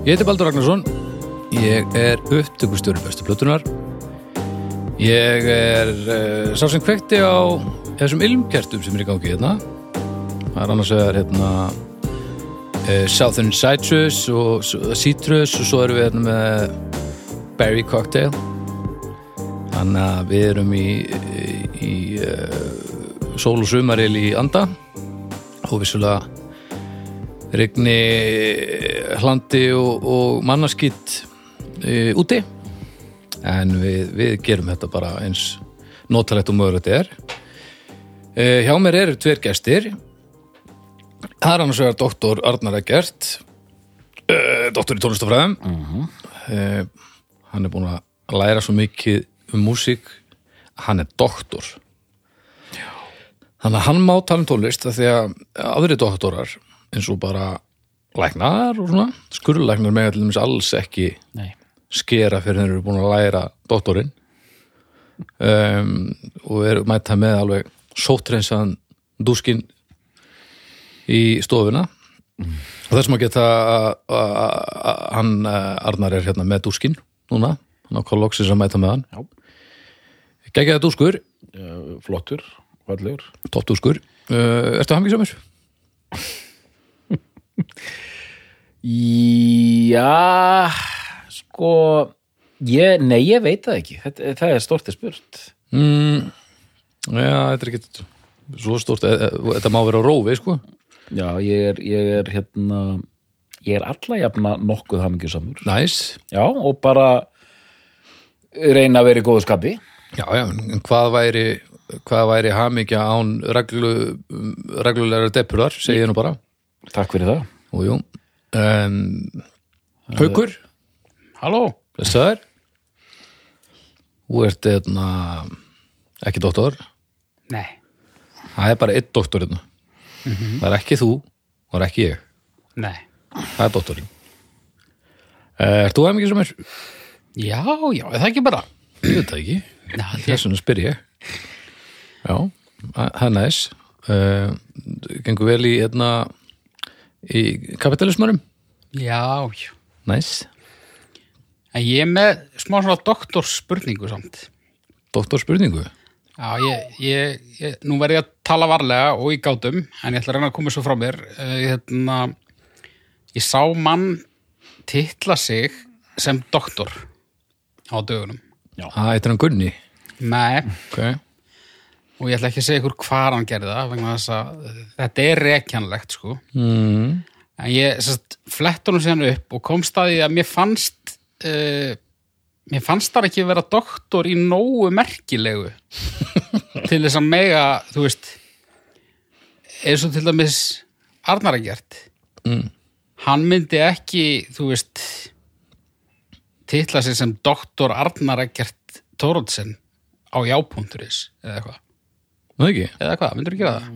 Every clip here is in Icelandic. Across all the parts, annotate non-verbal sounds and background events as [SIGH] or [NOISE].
Ég heiti Baldur Ragnarsson, ég er upptökustjóri bestu plötunar. Ég er uh, sá sem kvekti á þessum ilmkertum sem er í gangi hérna. Það er annars vegar hérna uh, Southern Citrus og Citrus og svo erum við hérna með Berry Cocktail. Þannig að við erum í, í uh, sól og sumaril í anda og vissulega regni hlandi og, og mannaskitt e, úti. En við, við gerum þetta bara eins notalegt og mögulegt er. E, hjá mér eru tveir gestir. Það er annars vegar doktor Arnar Eggert e, doktor í tónlistafræðum e, hann er búin að læra svo mikið um músík. Hann er doktor. Þannig að hann má tala um tónlist því að aðri doktorar eins og bara læknar og svona, skurðlæknar með allir alls ekki Nei. skera fyrir þeir eru búin að læra doktorinn. Um, og eru mæta með alveg sóttreinsaðan dúskin í stofuna. Og þess maður geta að- hann eh, Arnar er hérna með dúskin núna, hann á kolloksis að mæta með hann. Já. Gægjaði dúskur, Uh, flottur, fallegur. Toppdúskur uh, Ertu hamingjusamur? Já sko ég, nei, ég veit það ekki þetta, það er stortið spurt Mm, já, þetta er ekki svo stórt, e- e- þetta má vera rófi, sko. Já, ég er, ég er hérna ég er alla jafna nokkuð hamingjusamur Næs. Já, og bara reyna að vera í góðu skapi Já, já, en hvað væri, hvað væri hamingja án reglu, reglulegra depurar, segi ég nú bara. Takk fyrir það Og jú, um, Haukur, Halló blessaður. Þú ert hérna, ekki doktor, Nei, það er bara einn doktor hérna. Það er ekki þú, það er ekki ég, nei. það er doktorinn. Uh, ert þú hamingjusamur? Já, já, er það ekki bara? Ég veit það ekki. Já, Þess vegna spyr ég. Já, það er næs. Uh, gengur vel í, hérna, í kapitalismarum? Já, já. Næs. En ég er með smá svona doktorspurningu samt. Doktor spurningu. Já, ég, ég, ég nú verð ég að tala varlega og í gátum, en ég ætla að reyna að koma svo frá mér. Uh, hérna, ég sá mann titla sig sem doktor á dögunum. Það eitthvað hann Gunni. Nei, Ok. Og ég ætla ekki að segja ykkur hvar hann gerði það, vegna þess að þetta er rekjanlegt, sko. Mm. En ég sest, flett honum síðan upp og kom staði að mér fannst uh, mér fannst það ekki vera doktor í nógu merkilegu [LAUGHS] til þess að mega, þú veist eins og til dæmis Arnar að gert Mm. hann myndi ekki, þú veist titla sig sem doktor Arnar að gert Tórótsen á jápunkturis eða eitthvað, Nú ekki. eða hvað, myndur þú gera það?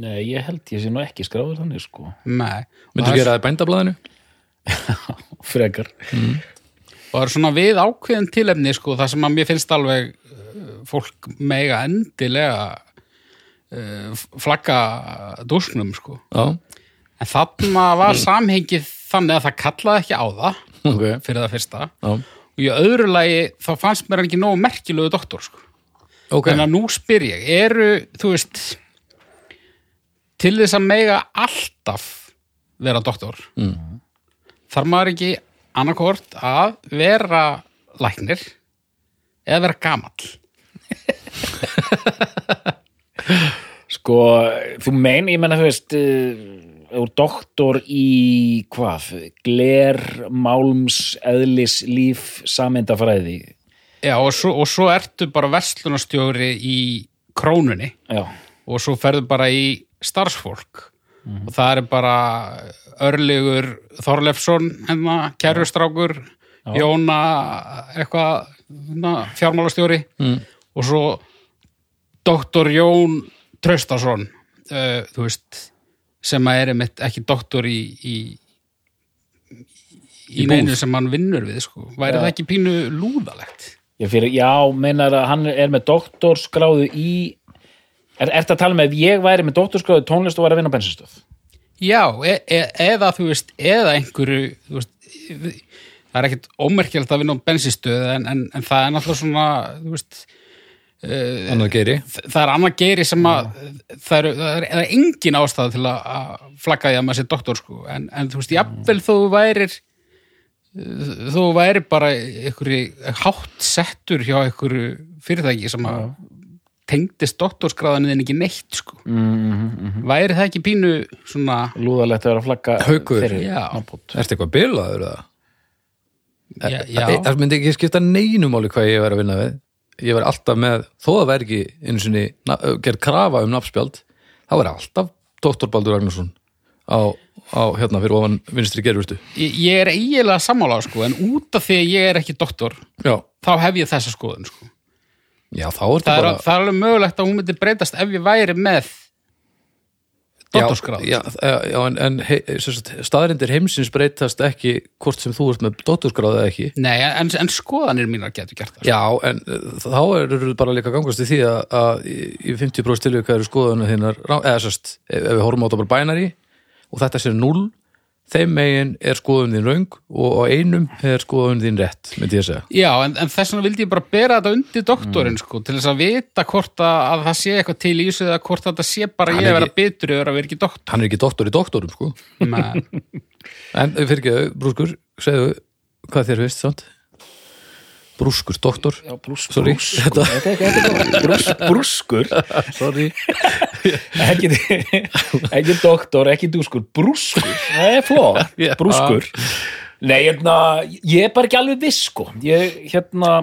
Nei, ég held ég sé nú ekki skráður þannig sko Nei, Og Myndu það er- gera það í bændablaðinu? [LAUGHS] Frekar og það er svona við ákveðin tilefni sko, það sem að mér finnst alveg uh, fólk mega endilega uh, flagga dúsknum sko. Já. en þarna var samhengið þannig að það kallaði ekki á það Ok. fyrir það fyrsta Já. og í öðru lagi þá fannst mér ekki nógu merkilegu doktor sko. Ok. en að nú spyr ég, eru þú veist til þess að mega alltaf vera doktor Mm. þarf maður ekki annarkort að vera læknir eða vera gamall [LAUGHS] Sko, þú mein, ég menna þú veist uh, úr doktor í hvað? Gler, málms, eðlis, líf, sameindafræði Já, og svo, og svo ertu bara verslunarstjóri í krónunni Já, og svo ferðu bara í starfsfólk. Og það er bara Örlygur Þorlefsson hérna, kærustrákur Jóna eitthvað hérna, fjármálastjóri. Mm. og svo doktor Jón Traustason uh, þú veist sem að er einmitt ekki doktor í í, í, neinu sem hann vinnur við sko. væri Já. það ekki pínu lúðalegt fyrir, já, meinar að hann er með doktorskráðu í er, Ertu að tala með ef ég væri með doktorskráðu tónlist og væri að vinna á bensinstöð? Já, e e eða þú veist, eða einhverju þú veist, það er ekkert ómerkjald að vinna á bensinstöð en, en, en það er náttúrulega svona þú veist, geiri það er annað geiri sem að það er, það er, það er engin ástæða til að að flagga því að maður sé doktor sko. en, en þú veist, jafnvel þó þú værir þú væri bara einhverju hátt settur hjá einhverju fyrirtæki sem að tengdist doktorskráðanin ekki neitt sko. Mm, væri það ekki pínu svona Lúðalegt að vera að flagga Já. nafnbót. Ertu eitthvað bilaður það? já, já. Það myndi ekki skipta neinu máli hvað ég var að vinna við Ég var alltaf með, þó það væri ekki einu sinni na- gerð krafa um nafnspjald þá var alltaf Dr. Baldur Ragnarsson á, á hérna fyrir ofan vinstri gerurstu ég, ég er eiginlega sammála sko, en út af því að ég er ekki doktor Já, þá hef ég þessa skoðun sko. já þá er það, það er, bara það er alveg mögulegt að hún myndi breytast ef ég væri með doktorskráð Já, já, já en, en he, staðrindir heimsins breytast ekki hvort sem þú ert með doktorskráð eða ekki. Nei, en, en skoðanir mínar getur gert það Já, en uh, þá eru bara líka gangast í því að, að í í 50% tilvíka eru skoðanir þínar, eða sérst, ef við horfum á þetta bara bænari og þetta sér 0, þeim megin er skoðun þín raung og á einum er skoðun þín rétt, myndi ég að segja. Já, en, en þess vegna vildi ég bara bera þetta undir doktorinn Mm. sko, til þess að vita hvort að, að það sé eitthvað til í þessu eða hvort þetta sé bara Hann ég að vera bitur yfir að vera ekki doktor Hann er ekki doktor í doktorum, sko. [LAUGHS] En fyrir ekki, brúskur, segðu hvað þér veist, sant? Brúskur, doktor. Já, brús, brúskur. brús, Brúskur? Ekki, [LAUGHS] ekki doktor, ekki dúskur. Brúskur, það er fló Já. Brúskur. Nei, hérna, ég er bara ekki alveg viss sko. Ég, hérna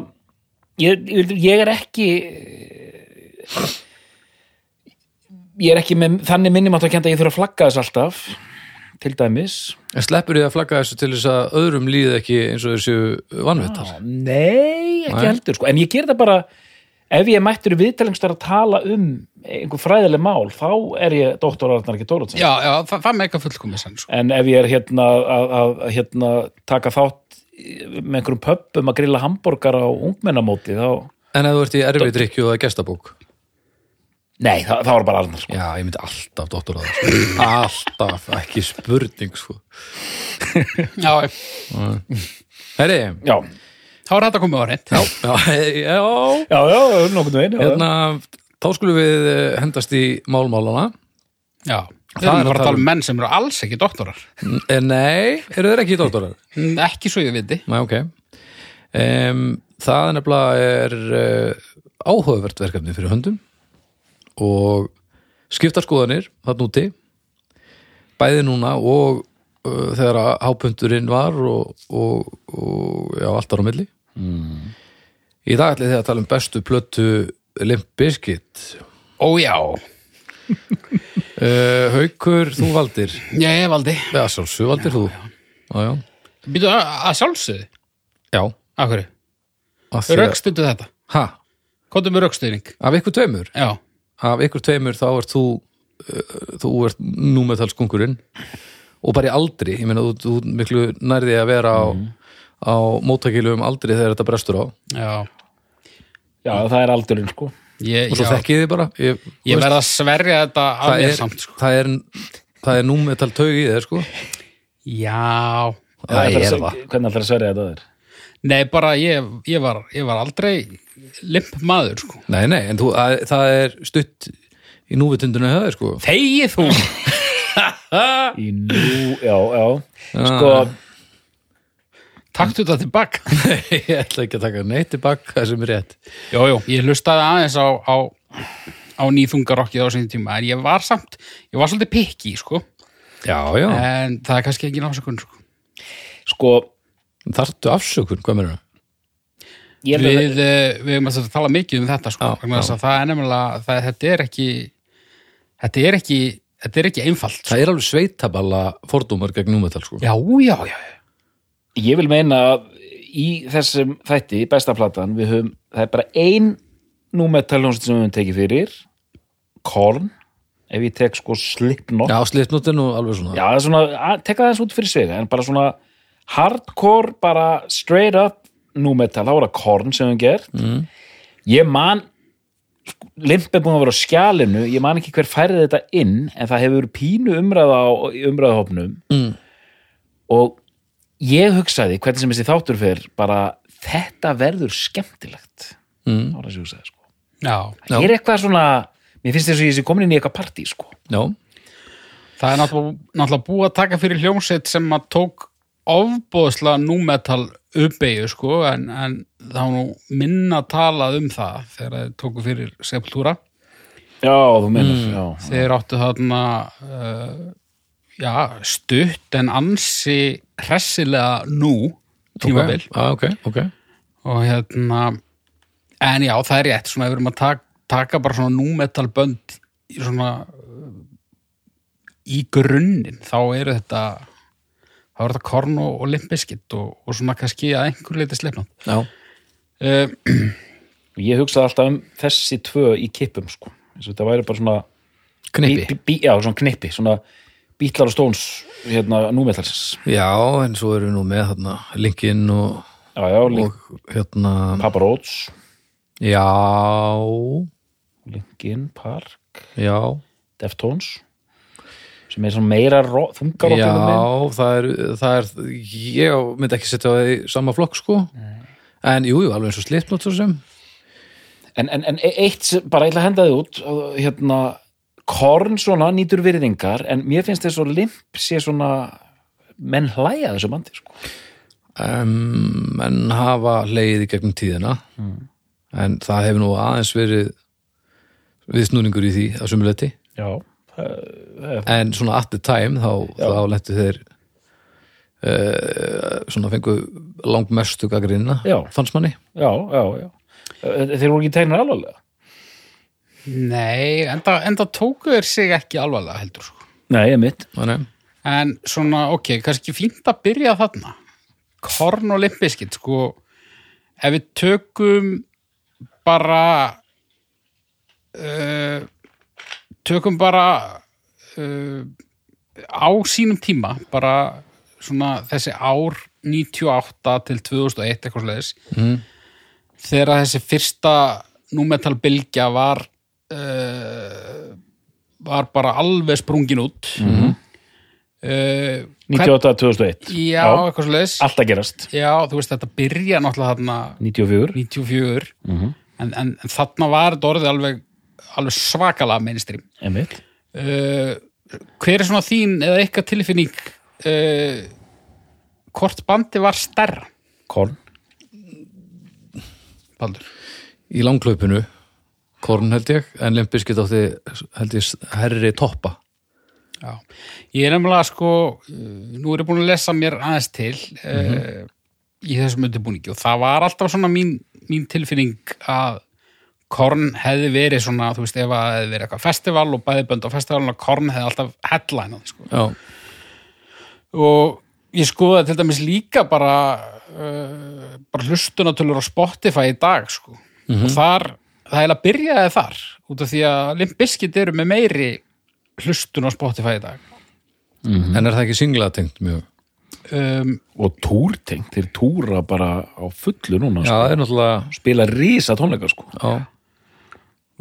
ég ég er ekki Ég er ekki með þannig minnum að það kenda að ég þurfa að flagga þess alltaf til dæmis En sleppur þið að flagga þessu til þess að öðrum líði ekki eins og þessu vannvettar? Nei, ekki Nei. heldur sko. en ég ger það bara ef ég mættur í viðtælingstar að tala um einhver fræðileg mál, þá er ég doktor Arnar ekki Dóraðsson já, já, það, það með eitthvað fullkomið sann sko. en ef ég er hérna að, hérna, taka þátt með einhverjum pöppum að grilla hambúrgar á ungmennamóti þá, En ef þú ert í erfið drikju og það er gestabók? Nei, það, það var bara Arnar sko. Já, ég myndi alltaf doktor að það. Sko. Alltaf, ekki spurning, sko. Já, Herri, já, þá er þetta komið á reynd já, já, já, já, já, nokkurnu veginn hérna, þá skulum við eh, hendast í málmálana. Já, við Það er erum að bara að tala um- um menn sem eru alls ekki doktorar Eh, Nei, eru þeir ekki doktorar? Mm, Ekki svo ég viti Nei, ok. Um, það nefnilega er uh, áhugavert verkefni fyrir höndum og skiptar skoðanir þarna úti. Bæði núna og uh, þegar að hápundurinn var og, og, og já, allt ára á milli. Mm. í dag ætli þið að tala um bestu plötu Limp Bizkit. Ó já, uh, Haukur, þú valdir. Já, ég valdi. Já, sjálfsög valdir þú. Já, já, Býtu að, að sjálfsögðu? Já. Af hverju? að- Rökstundu þetta. Ha, Kóttu með rökstuðning. Af ykkur tveimur? Já, af ykkur tveimur þá ert þú uh, þú ert númetalskunkurinn og bara í aldri ég meina þú, þú miklu nærði að vera á, á móttakilum aldri þegar þetta brestur á. Já. Já, það er aldurinn sko. Ég, og svo þekkið þið bara ég, ég veist, verð að sverja þetta af það, mér er, samt sko. það er það er númetal taug í þér sko. Já. Það er það að- hvernig ætlar að sverja þetta þér Nei, bara ég, ég, var, ég var aldrei limp maður sko. nei, nei, en þú, það, það er stutt í núvitundinu höfði sko. Þegið þú! [LAUGHS] Í nú, já, já. Sko, Taktu þetta tilbaka. [LAUGHS] Ég ætla ekki að taka neitt tilbaka það sem er rétt. Jó, jó, ég hlustaði aðeins á, á, á nýþungarokkið á sinni tíma en ég var samt, ég var svolítið pikki sko. já, já, en það er kannski ekki náttúrulega sko. sko þarftu afsökun, hvað meður ég held að við, eh, við erum að tala mikið um þetta sko, Já, vegna þess að það er nefnilega það, þetta er ekki þetta er ekki þetta er ekki einfalt sko. það er alveg sveitaballa fordómar gegn númetal sko. já, já, já, Ég vil meina að í þessum þætti, besta platan, við höfum, það er bara ein númetaljónst sem við höfum tekið fyrir, Korn, ef ég tek sko Slipknot, já, slipnótin og alveg svona. Já, það er svona, að, teka það eins út fyrir svega, en bara svona hardcore, bara straight up númetal, þá var það Korn sem höfum gert. Mm. Ég man, Limp er búin að vera á skjalinu, ég man ekki hver færði þetta inn, en það hefur pínu umræða á umræðahopnum mm. og ég hugsaði, hvernig sem þessi þáttur fer, bara þetta verður skemmtilegt. Mm. Það var það sem ég hugsaði, sko. já. Já. Ég er eitthvað svona, mér finnst þess að ég sé komin inn í eitthvað partí, sko. já, það er náttúrulega, náttúrulega búið að taka fyrir hljómsveit sem að tók ofbóðslega númetal uppeyju sko en, en þá nú minna talað um það þegar þeir tóku fyrir Sepultura. Já, þú meinar, já. þeir áttu þarna uh, já, stutt en ansi hressilega nú tímabil. Ok, ah, ok, ok. Og hérna en já, það er rétt, svona við erum að taka, taka bara svona númetal bönd í svona í grunninn, þá eru þetta þá eru þetta korn og, og limpiskitt og, og svona kannski að einhver leiti sleipnátt já, uh, [CLEARS THROAT] Ég hugsaði alltaf um þessi tvö í kippum, sko. Eins og þetta væri bara svona... knippi. Bí, bí, já, svona knippi, svona bítlar og stóns, hérna, númetalsins. já, en svo erum við nú með þarna Linkin og, Já, já, Link, og hérna Papa Roach, já, Linkin Park, já. Deftones, sem er svona meira þungar já, það er, það er ég myndi ekki setja það í sama flokk sko. En jú, jú, alveg eins og slipnót svo sem. En, en, en eitt, bara ég ætla að henda þið út, hérna, Korn svona nýtur virðingar, en mér finnst þess að Limp sé svona, menn hlæja þessu bandi, sko. um, en hafa leið í gegnum tíðina en það hefur nú aðeins verið viðsnúningur í því að sumuleiti Já, en svona at the time þá, þá letti þeir uh, svona fengu langmestu gaggrinna Já. fannst manni já, já, já. Eh, Þeir voru ekki tegnir alvarlega? nei, enda, enda tóku þeir sig ekki alvarlega heldur sko. Nei, ég mitt. En svona, ok, kannski fínt að byrja þarna korn og limpiskitt sko, ef við tökum bara uh, tökum bara uh, á sínum tíma bara svona þessi ár 98 til 2001 eitthvað slegis mm. þegar þessi fyrsta númetal bylgja var uh, var bara alveg sprungin út mm uh, 98-2001. já, eitthvað svo leiðis Allt að gerast. já, þú veist, þetta byrja náttúrulega þarna 94. 94 Mhm. en, en, en þarna var þetta orðið alveg, alveg svakalega mainstream Einmitt. uh, hver er svona þín eða eitthvað tilfinning uh, hvort bandi var stærra Korn. Baldur? í langklaupinu korn held ég, en limpiskit átti held ég herri toppa Já, ég er nefnilega sko, uh, nú er ég búin að lesa mér aðeins til uh, í þessum undirbúningi og það var alltaf svona mín, mín tilfinning að Korn hefði verið svona, þú veist, ef að hefði verið eitthvað festival og bæði bönd á festivalun að Korn hefði alltaf headline sko. já, og ég skoðaði til dæmis líka bara, uh, bara hlustunatölur á Spotify í dag sko. og þar, það heila byrjaði þar út af því að Limp Bizkit eru með meiri hlustun á Spotify í dag en er það ekki singlatengt mjög um, Og túrtengt. Þeir túra bara á fullu núna. já, Sko. það er náttúrulega Spila rísa tónleika, sko. já,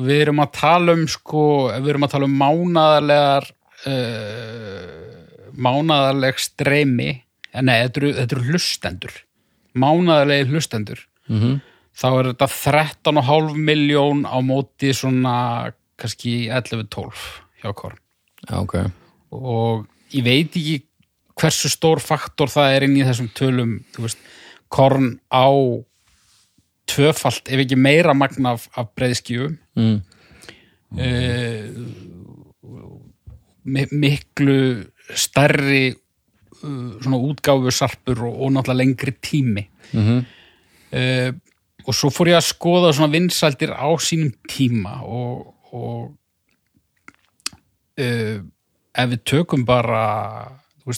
við erum að tala um sko, við erum að tala um mánaðarlegar uh, mánaðarleg streymi. Eh, nei, þetta eru, þetta eru hlustendur. Mánaðarlegi hlustendur. Mm þá er þetta 13,5 miljón á móti svona kannski 11-12 hjá Korn. Já, ok. Og ég veit ekki hversu stór faktor það er inn í þessum tölum. Þú veist, Korn á tvöfalt, ef ekki meira magna af, af breiðskjöfum mm. mi- miklu stærri uh, svona útgáfu sarpur og, og náttúrulega lengri tími. Mm uh, og svo fór ég að skoða svona vinsældir á sínum tíma og, og uh, ef við tökum bara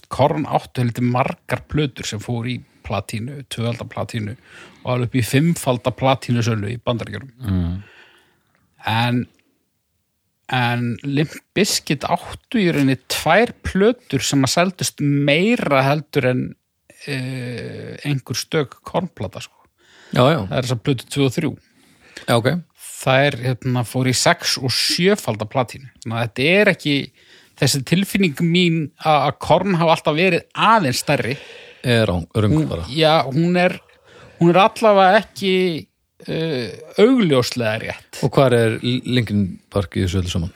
Korn áttu heldur margar plötur sem fór í platínu, tvöfalda platínu og alveg upp í fimmfalda platínu sölu í bandaríkjörum mm. en en Limp Bizkit áttu í rauninni tvær plötur sem að seldust meira heldur en uh, einhver stök kornplata sko. Já, já, það er þess að plötu 2 og 3 já, ok. Það er hérna, fór í 6 og 7 falda platínu. Þannig að þetta er ekki þessi tilfinning mín að korn hafa alltaf verið aðeins stærri. Er rung bara? Já, hún er hún er allavega ekki uh, augljóslega rétt. Og hvað er Linkin Park í þessu öllu saman?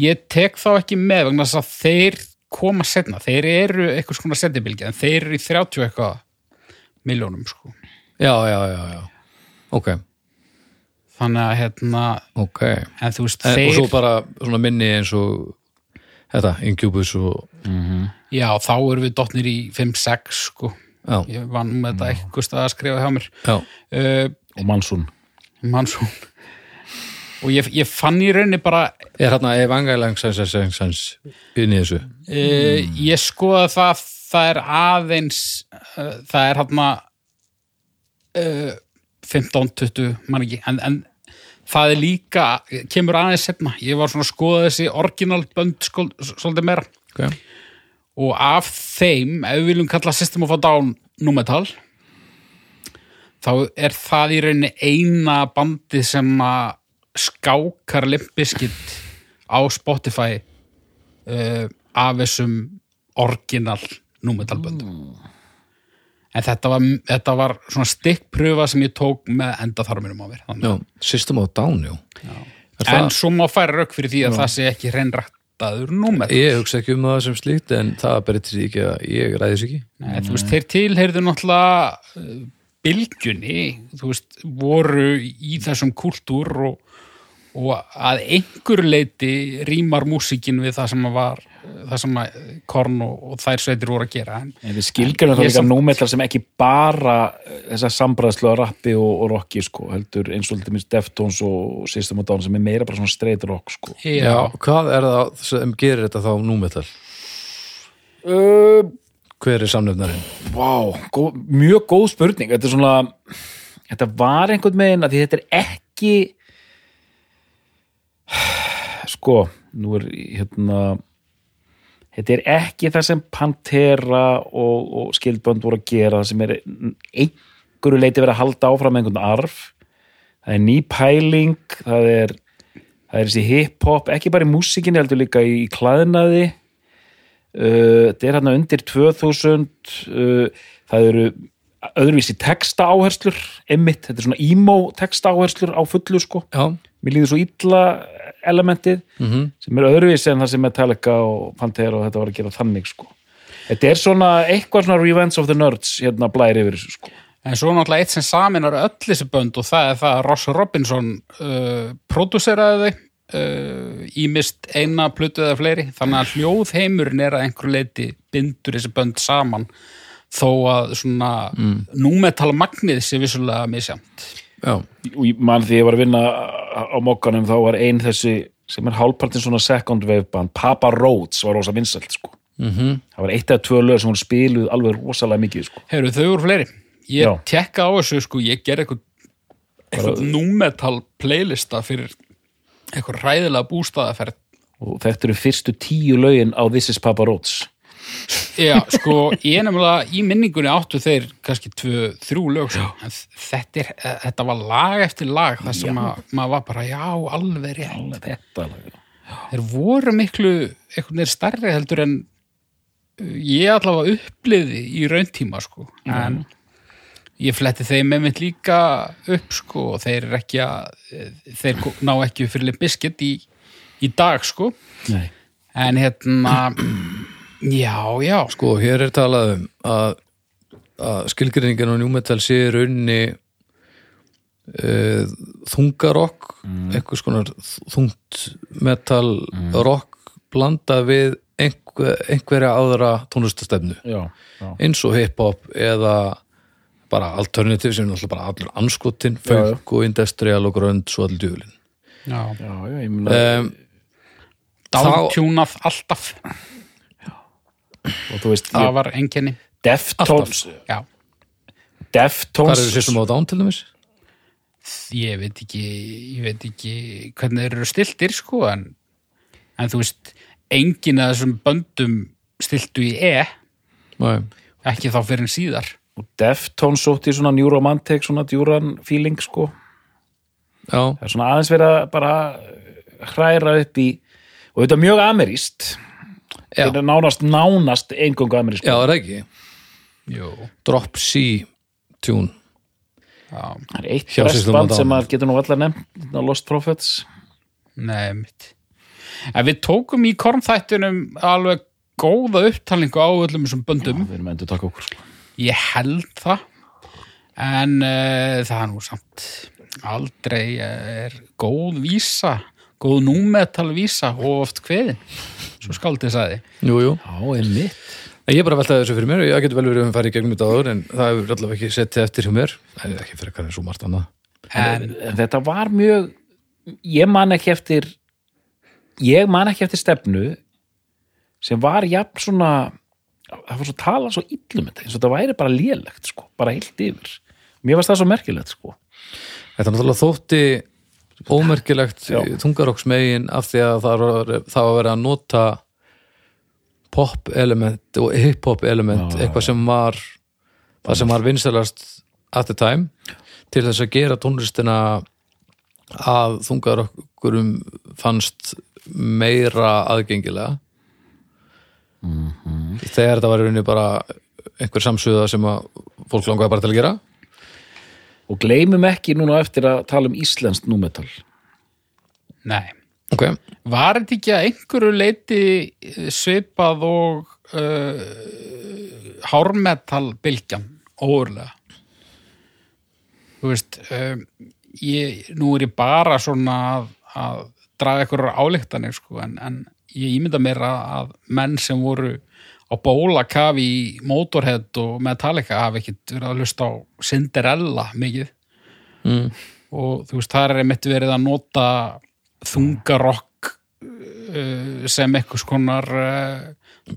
ég tek þá ekki með vegna þess að þeir koma setna, þeir eru eitthvað svona setjabilgi en þeir eru í 30 eitthvað miljónum sko. Já, já, já, já. Ok, þannig að hérna, ok. en þú veist en, þeir, Og svo bara svona minni eins og þetta, Incubus og já þá erum við dottnir í 5-6 sko Já, ég vann með þetta eitthvað stað að skrifa hjá mér. Já, uh, og Mansson Mansson og ég, ég fann í rauninni bara er hérna Evangelang Sans Sans Sans inn í þessu? Uh, ég skoða það það er aðeins uh, það er hérna uh, 15-20 mann ekki en, en það er líka kemur aðeins setna, ég var svona að skoða þessi orginal bönd svolítið meira. Okay. Og af þeim, ef við viljum kalla System of a Down númetal þá er það í rauninni eina bandið sem að skákar Limp Bizkit á Spotify uh, af þessum orginal númetalböndum en þetta var, þetta var svona stikkpröfa sem ég tók með endaþarminum á mér System of a Down, já, Er en það, svo má færa rauk fyrir því að það sé ekki reynrættaður númetal Ég hugsa ekki um það sem slíkt en það því ekki að ég ræðis ekki. Nei, þú veist, þeir tilheyrðu náttúrulega uh, bylgjunni, þú veist, voru í þessum kultúr og, og að einhver leiti rýmar músíkin við það sem var, það sem að Korn og, og þær sveitir voru að gera. En, En við skilgjörnum þá Ég líka samt- númetal sem ekki bara eh, þessa sambræðslu á rappi og, og rocki sko, heldur eins og til minnst Deftones og System of a Down sem er meira bara svona straight rock sko. Já, hvað er það sem gerir þetta þá númetal? uh, Hver er samnefnarinn? Vá, gó, mjög góð spurning þetta er svona þetta var einhvern veginn að því þetta er ekki [SIGHS] sko nú er hérna þetta er ekki það sem Pantera og, og skildbönd voru að gera það sem er einhverju leiti verið að halda áfram einhvern arf. Það er ný pæling það er, það er þessi hip-hop ekki bara í músikinni heldur líka í klæðnaði. Uh, þetta er hérna undir 2000 uh, það eru öðruvísi texta áherslur einmitt, þetta er svona emo texta áherslur á fullu sko, Já, mér líður svo illa elementið mm sem er öðruvísi en það sem Metallica og Pantera og þetta var að gera þannig sko. Þetta er svona eitthvað svona Revenge of the Nerds hérna blæri yfir þessu sko. En svo náttúrulega eitt sem saminar öll þessi bönd og það er það að Ross Robinson uh, pródúseraði þau ímist eina plötu eða fleiri. Þannig að hljóðheimurinn er að einhverju leiti bindur þessi bönd saman þó að svona mm. númetal magnið sé vissulega misjamt og ég man því ég var að vinna á mokkanum þá var ein þessi sem er hálfpartin svona second wave band Papa Rhodes var rosa vinsælt sko mm það var eitt eða tvö lög sem voru spiluð alveg rosalega mikið sko Heyrðu, þau voru fleiri. Ég Já. tekka á þessu, sko, ég ger eitthvað, eitthvað númetal playlista fyrir eitthvað ræðilega bústaðaferð. og þetta eru fyrstu tíu lögin á This is Papa Rhodes Já, sko, ég nefnilega í minningunni áttu þeir kannski tvö, þrjú lög, sko. Þetta, er, eh, þetta var lag eftir lag, þar sem að, maður var bara, já, alveg rétt. alveg þetta lag Þeir voru miklu, eitthvað neður stærri heldur en uh, ég allavega uppliði í rauntíma, sko. En ég fletti þeim með mitt líka upp sko og þeir er ekki að þeir ná ekki fyrir Limp Bizkit í, í dag sko Nei. en hérna já, já, sko hér er talað um að, að skilgrinningin á njúmetal sé í rauninni uh, þungarokk einhvers konar þungt metal rock blanda við einhver, einhverja áðra tónlistastefnu já, já. eins og hip-hop eða bara alternative sem er bara allur anskotin, funk og industrial og grönd svo allir djúlin já, já, já, ég meina um, dálkjúnað alltaf og þú veist, það var enginni Deftones já, Hvað Deftones eru System of a Down til dæmis? ég veit ekki ég veit ekki hvernig þeir eru stiltir sko en, en þú veist enginn af þessum böndum stiltu í E Nei. ekki þá fyrir en síðar og Deftones sótti svona New Romantic svona djúran feeling sko Já, það er svona aðeins verið að bara hræra upp í og þetta er mjög ameríst. Þetta er nánast, nánast engungu ameríst já, er það ekki? Jú, Drop C tune. Já, það er eitt restband sem maður getur nú allar nefnt þetta er Lost Prophets. Nei mitt en við tókum í kornþættunum alveg góða upptalningu á öllum þessum böndum. Við erum endur taka okkur sko. Ég held það. En uh, það er nú samt aldrei eh, er góð vísa góð númetal vísa og oft kveðin svo skaldið sagði. Jú, jú. Já, einmitt. Ég er bara að velta þessu fyrir mér, ég getur vel verið að fara í gegnum þetta áður en það hefur allavega ekki settið eftir hjá mér. Það er ekki fyrir eitthvað en svo margt annað. En en þetta var mjög ég man ekki eftir ég man ekki eftir stefnu sem var jafn svona það var svo talað svo illum eins og þetta væri bara lélegt sko, bara heilt yfir. Mér varst það svo merkilegt sko. Þetta náttúrulega þótti ómerkilegt Já. tungaróksmegin af því að það var, var verið að nota pop element og hip hop element Já, eitthvað sem var það sem var vinsælast at the time til þess að gera tónlistina að þungarókurum fannst meira aðgengilega. Þegar þetta var einhver samsöða sem að fólk langaði bara til að gera og gleymum ekki núna eftir að tala um íslenskt númetal. Nei. Ok, Var þetta ekki að einhverju leiti eh, svipað og uh, hármetal bylgjan óurlega þú veist um, ég, nú er ég bara svona að, að draga einhverjar álíktanir sko, en, en ég ímynda mér að, að menn sem voru á bólakafi í Motorhead og Metallica hafi ekkit verið að hlusta á Cinderella mikið. Mm. og þú veist, það er einmitt verið að nota þungarokk uh, sem eitthvað skonar uh,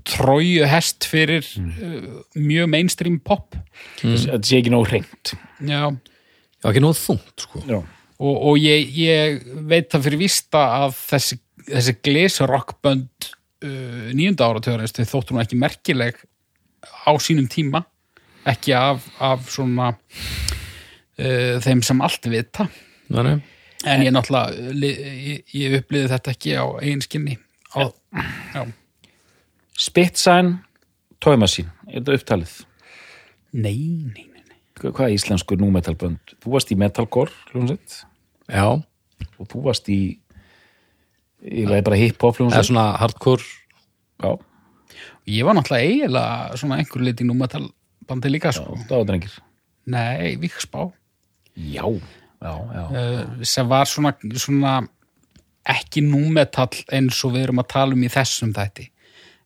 tróju hest fyrir uh, mjög mainstream pop. Þetta sé ekki nóg hreint. Já, já ekki nóð þungt sko. Já, og, og ég, ég veit það fyrir vísta að þessi, þessi glesrockbönd uh, nýjunda áratöðurins þau þóttu nú ekki merkileg á sínum tíma ekki af, af svona uh, þeim sem allt vita Nei, nei. En ég náttúrulega, ég, ég upplýði þetta ekki á eigin skinni. Á, já. Spitsign Toy Machine, er þetta upptalið Nei, nei, nei, nei. Hva- hvað er íslensku númetalbönd þú varst í metalcore hljómsveit já, og þú varst í í lagi bara hip-hop eða svona hardcore já, Ég var náttúrulega eiginlega svona einhver liti númetal bandi líka, sko. það var drengir Nei, Víksbá. já, já, já Uh, sem var svona, svona ekki númetall eins og við erum að tala um í þessum þætti.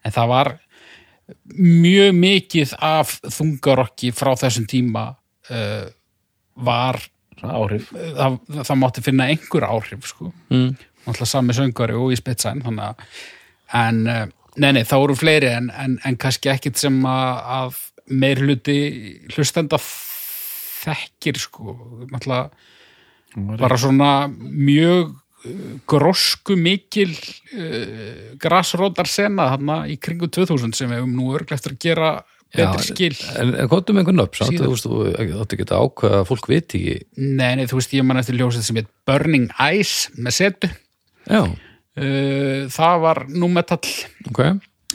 En það var mjög mikið af þungarokki frá þessum tíma uh, var áhrif það, það mátti finna einhver áhrif sko. mm. Náttúrulega sami söngari og í að en, eh, nei, nei, þá eru fleiri en, en, en kannski ekkit sem að, meir hluti hlustenda þekkir sko. Náttúrulega bara svona mjög eh, grósku mikil uh, grasrótar sena þarna í kringu 2000 sem við höfum nú örglega eftir að gera betri skil. en, en hvað um einhvern nöfn samt, þú veist, þú átti ekki að ákveða að fólk viti ekki. Nei, nei, þú veist, ég man eftir ljósið sem heit Burning Ice með setu já, uh, það var númetall ok,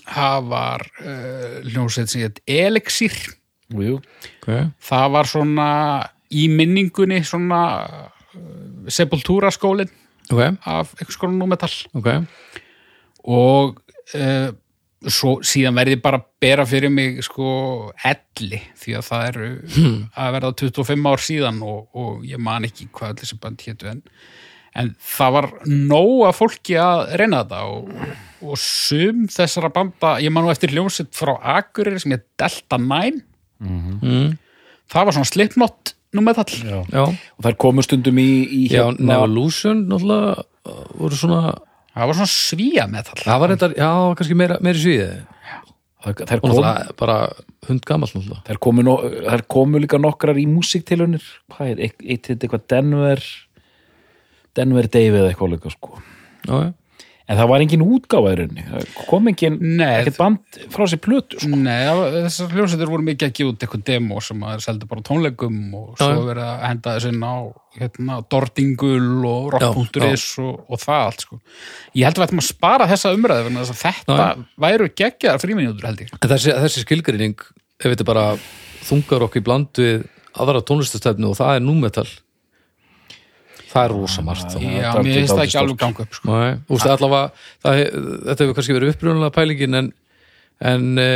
það var uh, hljómsveit sem heit Elixir. Jú, jú. ok. Það var svona í minningunni svona uh, sepultúra skólin ok, af eitthvað skóla númetall og uh, svo síðan verði bara að bera fyrir mig sko elli því að það eru að verða 25 ár síðan og, og ég man ekki hvað allir þessi band hétu en, en það var nóg að fólki að reyna þetta og, og sum þessara banda, ég man nú eftir hljómsett frá Akureyri sem heit Delta 9 mm. það var svona slipnott númetall já. já, og þær komu stundum í, í já, Nevolution náttúrulega uh, voru svona það var svona svíja metall það var þetta, já, kannski meira, meiri sviðið það, þær, og kom, það er bara hund gamall náttúrulega. Þær, komu komu líka nokkrar í músiktilunir hvað er, eitt, eitt heit eitthvað Denver Denver Dave eða eitthvað líka sko já, já. en það var engin útgáfa í rauninni Það kom engin, Nei, ekkert band frá sér plötu sko. Nei, það- þessar hljómsveitir voru mikið að gefa út eitthvað demo sem að seldu bara á tónleikum og svo Já. verið að henda þessu inn á hérna, Dordingul og Rock.is og, og það allt sko. Ég held að við ættum að spara þessa umræðu vegna þess að þetta Já. væru geggjaðar fríminútur held ég. En þessi, þessi skilgreining ef þetta bara þungar okkur í bland við aðra tónlistastefnu og það er númetal það er rosa margt. Já, mér finnst það ekki alveg ganga upp sko. Nei, úst, allavega, það, þetta hefur kannski verið upprunalega pælingin en, en e,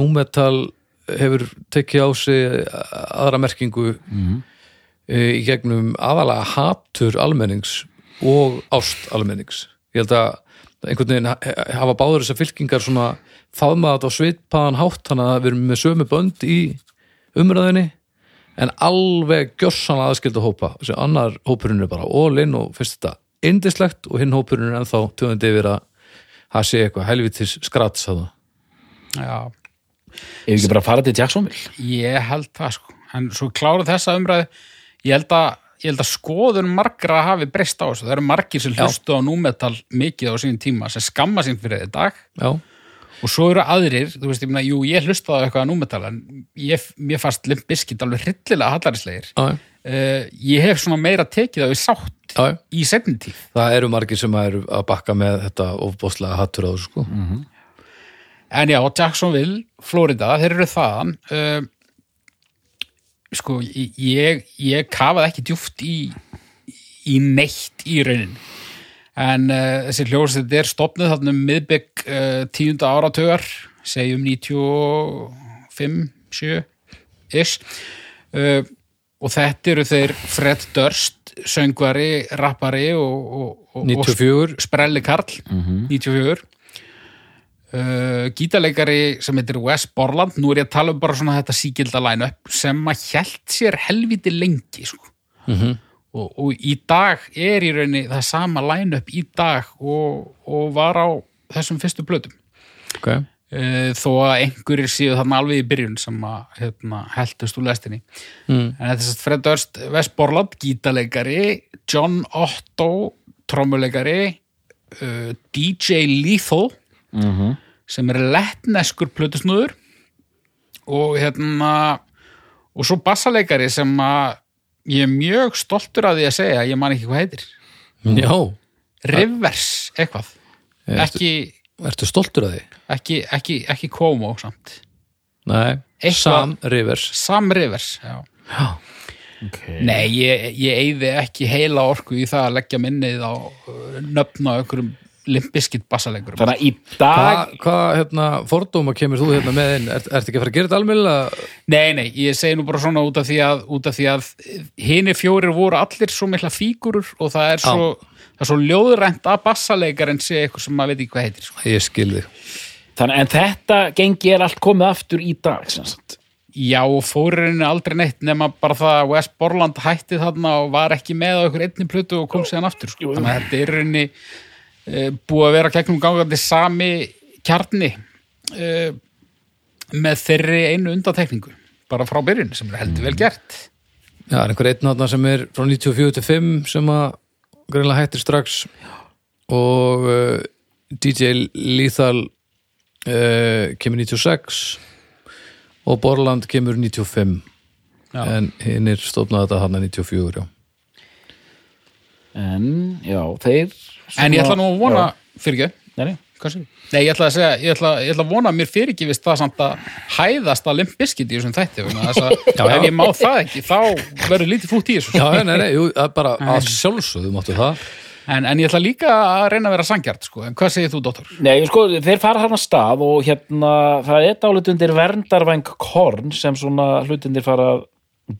númetal hefur tekið á sig aðra merkingu e, í gegnum aðalega hatur almennings og ást almennings. Ég held að einhvern veginn ha- hafa báður þessar fylkingar svona faðmaðat á svitpaðan hátt þannig að við erum með sömu bönd í umræðinni en alveg gjörsanlega aðskilda hópa. Þessi annar hópurinn er bara all-in og finnst þetta indislegt og hinn hópurinn er ennþá tjóðandi yfir að það sé eitthvað helvitis skrats að það Já, ef ekki bara fara til Jacksonville? Ég held það sko. En svo klára þessa umræðu, ég held að ég held að skoðun margra hafi breyst á þessu. Það eru margir sem Já. hlustu á númetal mikið á sínum tíma sem skamma sín fyrir þetta dag. Já, og svo eru aðrir, þú veist, ég meina, jú, ég hlustaði á eitthvað að númetala, en ég, mér fannst Limp Bizkit alveg hryllilega hallarislegir. já, Uh, ég hef svona meira tekið það við sátt já. í setni tíð. það eru margir sem eru að bakka með þetta ofbóðslega hattur á þessu sko En já, Jacksonville, Florida, þeir eru þaðan. Uh, sko, ég, ég kafaði ekki djúft í, í neitt í raunin. En uh, þessi hljóðsett er stopnið þarna um miðbygg uh, tíunda áratugar, segjum 95, 7 ish. Uh, og þetta eru þeir Fred Durst, söngvari, rappari og, og, og, 94, og sprelli Karl, 94 uh, gítarleikari sem heitir Wes Borland nú er ég að tala um bara svona þetta síkilda line-up sem að hjælt sér helviti lengi sko. Mhm. Og, og í dag er í rauninni það sama line-up í dag og, og var á þessum fyrstu blötum ok. Uh, þó að einhverjir séu þarna alveg í byrjun sem að hérna, heldust úr lestinni. Mm. en er sérst Fred Durst, Wes Borland gítarleikari, John Otto trommuleikari uh, DJ Lethal mm sem er lettneskur plötusnúður. Og hérna og svo bassaleikari sem að ég er mjög stoltur af því að segja ég man ekki hvað heitir. Já, Rivers, eitthvað. Ertu- ekki, ertu stoltur að því? ekki, ekki, ekki Komo samt. Nei, Eitthvað- Sam Rivers. Sam Rivers, já. Já, okay. Nei, ég, ég eyði ekki heila orku í það að leggja minnið á uh, nöfn á einhverjum limbiskitt bassaleikurum þannig að í dag Hvað, hva, hérna, fordóma kemur þú hérna með inn? Er, ertu ekki að fara að gera þetta almennilega? Nei, nei, ég segi nú bara svona út af því að, út af því að hini fjórir voru allir svo mikla fígurur og það er svo, það er svo ljóðrænt að bassaleikar en sé eitthvað sem maður veit ekki hvað heitir. Sko. Ég skil þig. þannig, en þetta gengi er allt komið aftur í dag sem sagt. Já, og fóririnn er aldrei neitt nema bara það að West Borland hætti þarna og var ekki með á einhver einni plötu og kom síðan aftur. Sko. Þannig að þetta er rauninni búið að vera gegnum gangandi sami kjarni e, með þeirri einu undatekningu bara frá byrjun sem er heldur vel gert. Já, það er einhver einn þarna sem er frá 94 til 5 sem að greinlega hættir strax og uh, DJ Lethal uh, kemur 96 og Borland kemur 95 Já. en hinn er stofnað þetta hann 94, já. en já, þeir En ég ætla nú að vona, fyrir ekki, nei? Nei, ég ætla að segja, ég ætla, ég ætla að vona að mér fyrir ekki vist það samt að hæðast að limp biskit í þessum þætti [LAUGHS] ef ég má það ekki, þá verður lítið fútt í þessu. Já, nei, nei, jú, það er bara [LAUGHS] að sjálfsögðu máttu það. En, en ég ætla líka að reyna að vera sangjart, sko. En hvað segir þú, dóttor? Nei, sko, þeir fara þarna stað og hérna, það er dálit undir verndarvæng korn sem svona hlutindir fara að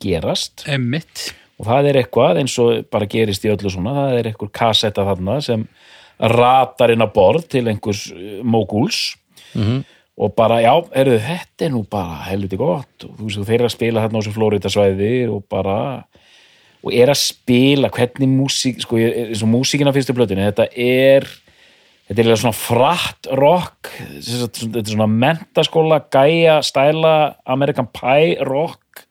gerast Emmitt. Og það er eitthvað eins og bara gerist í öllu svona, það er eitthvað kassetta þarna sem ratar inn á borð til einhvers uh, mógúls Mhm. og bara, já, heyrðu, þetta er nú bara helviti gott. Og þú veist, þeir eru að spila þarna á þessu Flóritasvæði og bara og er að spila hvernig músík, sko, eins og músíkina fyrstu blötinu, þetta er þetta er svona fratt rock þetta er svona mentaskóla gæja, stæla American Pie rock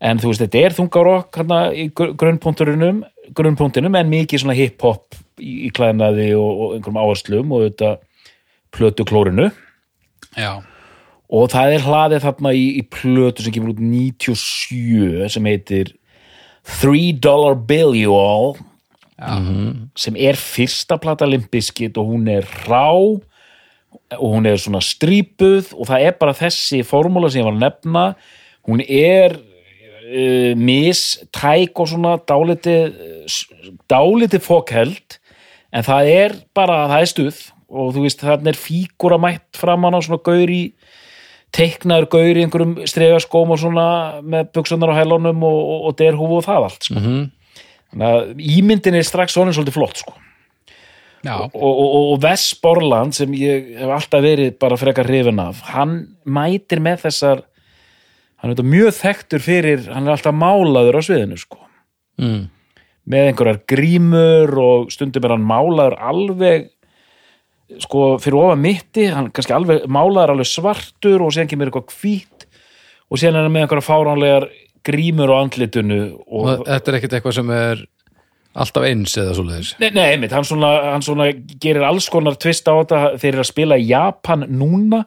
en þú veist, þetta er þungarokk hérna í gr- grunnpunkturunum grunnpunktinum en mikið svona hip-hop í, í klæðnaði og, og einhverjum áherslum og þetta plötu klórinu já, og það er hlaðið þarna í, í plötu sem kemur út 97 sem heitir Three Dollar Bill You All. Sem er fyrsta plata Limbiskit og hún er rá og hún er svona strípuð og það er bara þessi formúla sem ég var að nefna. Hún er uh, mistæk og svona dálítið dálítið fókheld en það er bara, það er stuð og þú veist, þannig er fígúra mætt framan á svona gaur í teiknaður gaur í einhverjum stregaskóm og svona með buksunar á hælunum og, og, og derhúfu og það allt sko. þannig að ímyndin er strax svona svolítið flott sko. og, og, og, Wes Borland sem ég hef alltaf verið bara frekar hrifin af hann mætir með þessar hann er mjög þekktur fyrir hann er alltaf málaður á sviðinu sko. mm. með einhverjar grímur og stundum er hann málaður alveg sko fyrir ofa mitti. Hann kannski alveg málaður alveg svartur og síðan kemur eitthvað hvít og síðan er hann með einhverjar fáránlegar grímur á andlitinu og, þetta er ekkert eitthvað sem er alltaf eins eða svoleiðis? Nei, nei, einmitt, hann svona, hann svona gerir alls konar tvist á þetta. Þeir eru að spila í Japan núna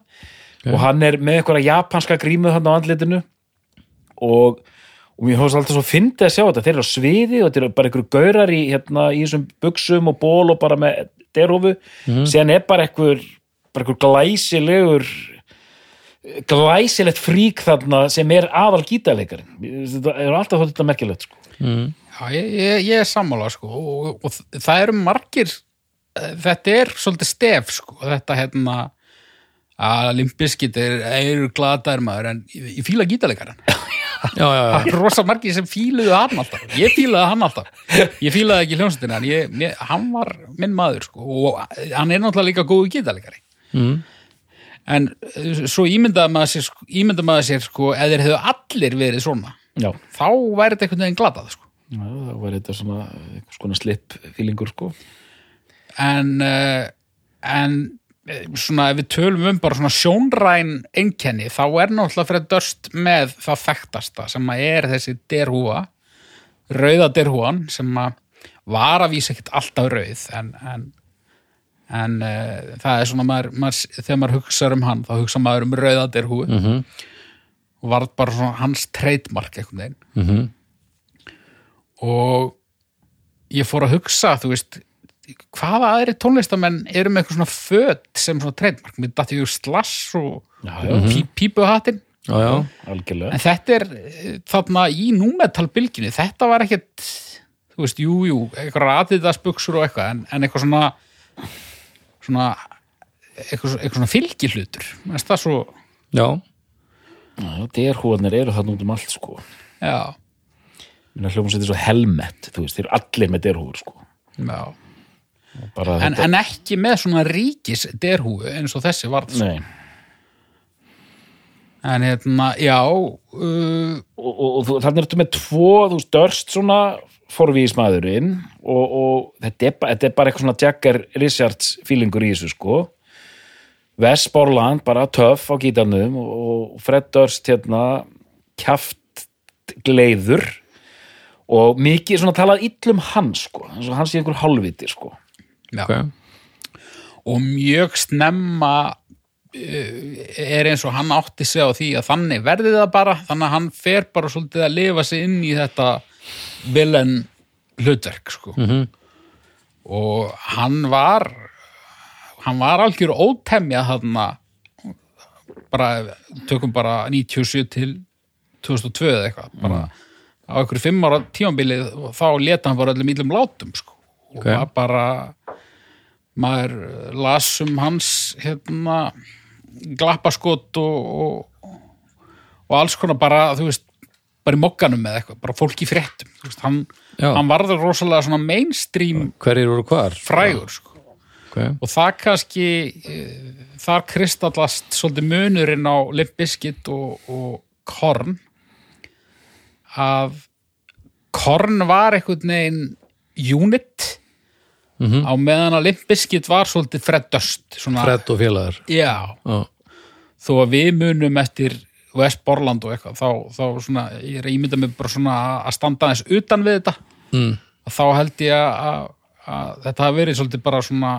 og hann er með einhverja japanska grímu hann á andlitinu. Og, og mér hóðst alltaf svo fyndið að sjá þetta. Þeir eru á sviði og þetta eru bara einhverju gaurar í, hérna, í þessum buksum og ból og bara með derhófu, síðan er bara einhver bara einhver glæsilegur glæsilegt frík þarna sem er aðal gítarleikarinn. Þetta er alltaf þótt þetta merkilegt sko. já ég, ég, ég er sammála sko, og, og það eru margir eh, þetta er svolítið stef sko, þetta hérna að limbiskit er, er gladaður maður en ég, ég fíla gítarleikarinn já, já, já, það er rosa margir sem fíluðu hann alltaf ég fílaði hann alltaf ég fílaði ekki hljómsveitina en ég, mér, hann var minn maður sko, og hann er náttúrulega líka góðu gítarleikari mm. en eh, svo ímyndaði maður sér, sko- ímyndaði maður sér sko, eða þeir hefðu allir verið svona Já, þá væri þetta einhvern veginn glatað sko. Já, það var þetta svona svona slipp fílingur sko. en uh, en eh, svona ef við tölum um bara svona sjónræn einkenni þá er náttúrulega fyrir dörst með það þekktasta sem að er þessi derhúa rauða derhúan sem að var að vísa ekkert alltaf rauð en, en, en uh, það er svona maður, maður, þegar maður hugsa um hann þá hugsa maður um rauða derhúu Mhm. og var bara svona hans treytmark einhvern veginn Mhm. og ég fór að hugsa, þú veist hvaða aðri tónlistamenn eru með eitthvað svona föt sem svona treytmark mér dætti ég slass og Já, pí, pípuhattin en þetta er eh, þarna í númetalbylginu þetta var ekkert þú veist, jú, jú, eitthvað ratiðasbuxur og eitthvað, en, en eitthvað svona svona eitthvað, eitthvað svona fylgihlutur. Finnst það svo, já. Derhúarnir eru þarna út um allt sko. já, hljómsveitir svo helmet, þú veist, þeir eru allir með derhúur sko. já en, en ekki með svona ríkis derhúu eins og þessi varð sko. nei. en hérna, já uh, Og, og, og þarna ertu með tvo, þú veist, dörst svona forvísmaðurinn og, og þetta, er, þetta er bara eitthvað svona Jagger Richards fílingur í þessu sko. Wes Borland bara töff á gítarnum og Fred Durst hérna kjaft gleiður og mikið svona talað illum hann sko, hann sé einhver hálfviti sko. Já. ok og mjög snemma uh, er eins og hann átti sig á því að þannig verði það bara þannig að hann fer bara svolítið að lifa sig inn í þetta villain hlutverk sko. -hmm. og hann var hann var algjör ótemja þarna bara, tökum bara 97 til 2002 eða eitthvað bara á einhverju fimm ára tímabilið og þá leta hann bara öllum ílum látum sko. og Ok. var bara maður las um hans hérna glappaskot og, og, og alls konar bara, þú veist bara í mokkanum með eitthvað, bara fólk í fréttum veist, hann, hann varður rosalega svona mainstream frægur sko. okay. og það kannski eh, þar kristallast svolítið munurinn á Limp Bizkit og, og Korn að Korn var einhvern veginn unit á meðan að Limp Bizkit var svolítið Fred Durst svona, Fred og félagar. Já, Já, þó að við munum eftir West Borland og eitthvað þá, þá svona, ég er að ímynda mig bara svona að standa aðeins utan við þetta. Mm. að þá held ég að, að, þetta hafi verið svolítið bara svona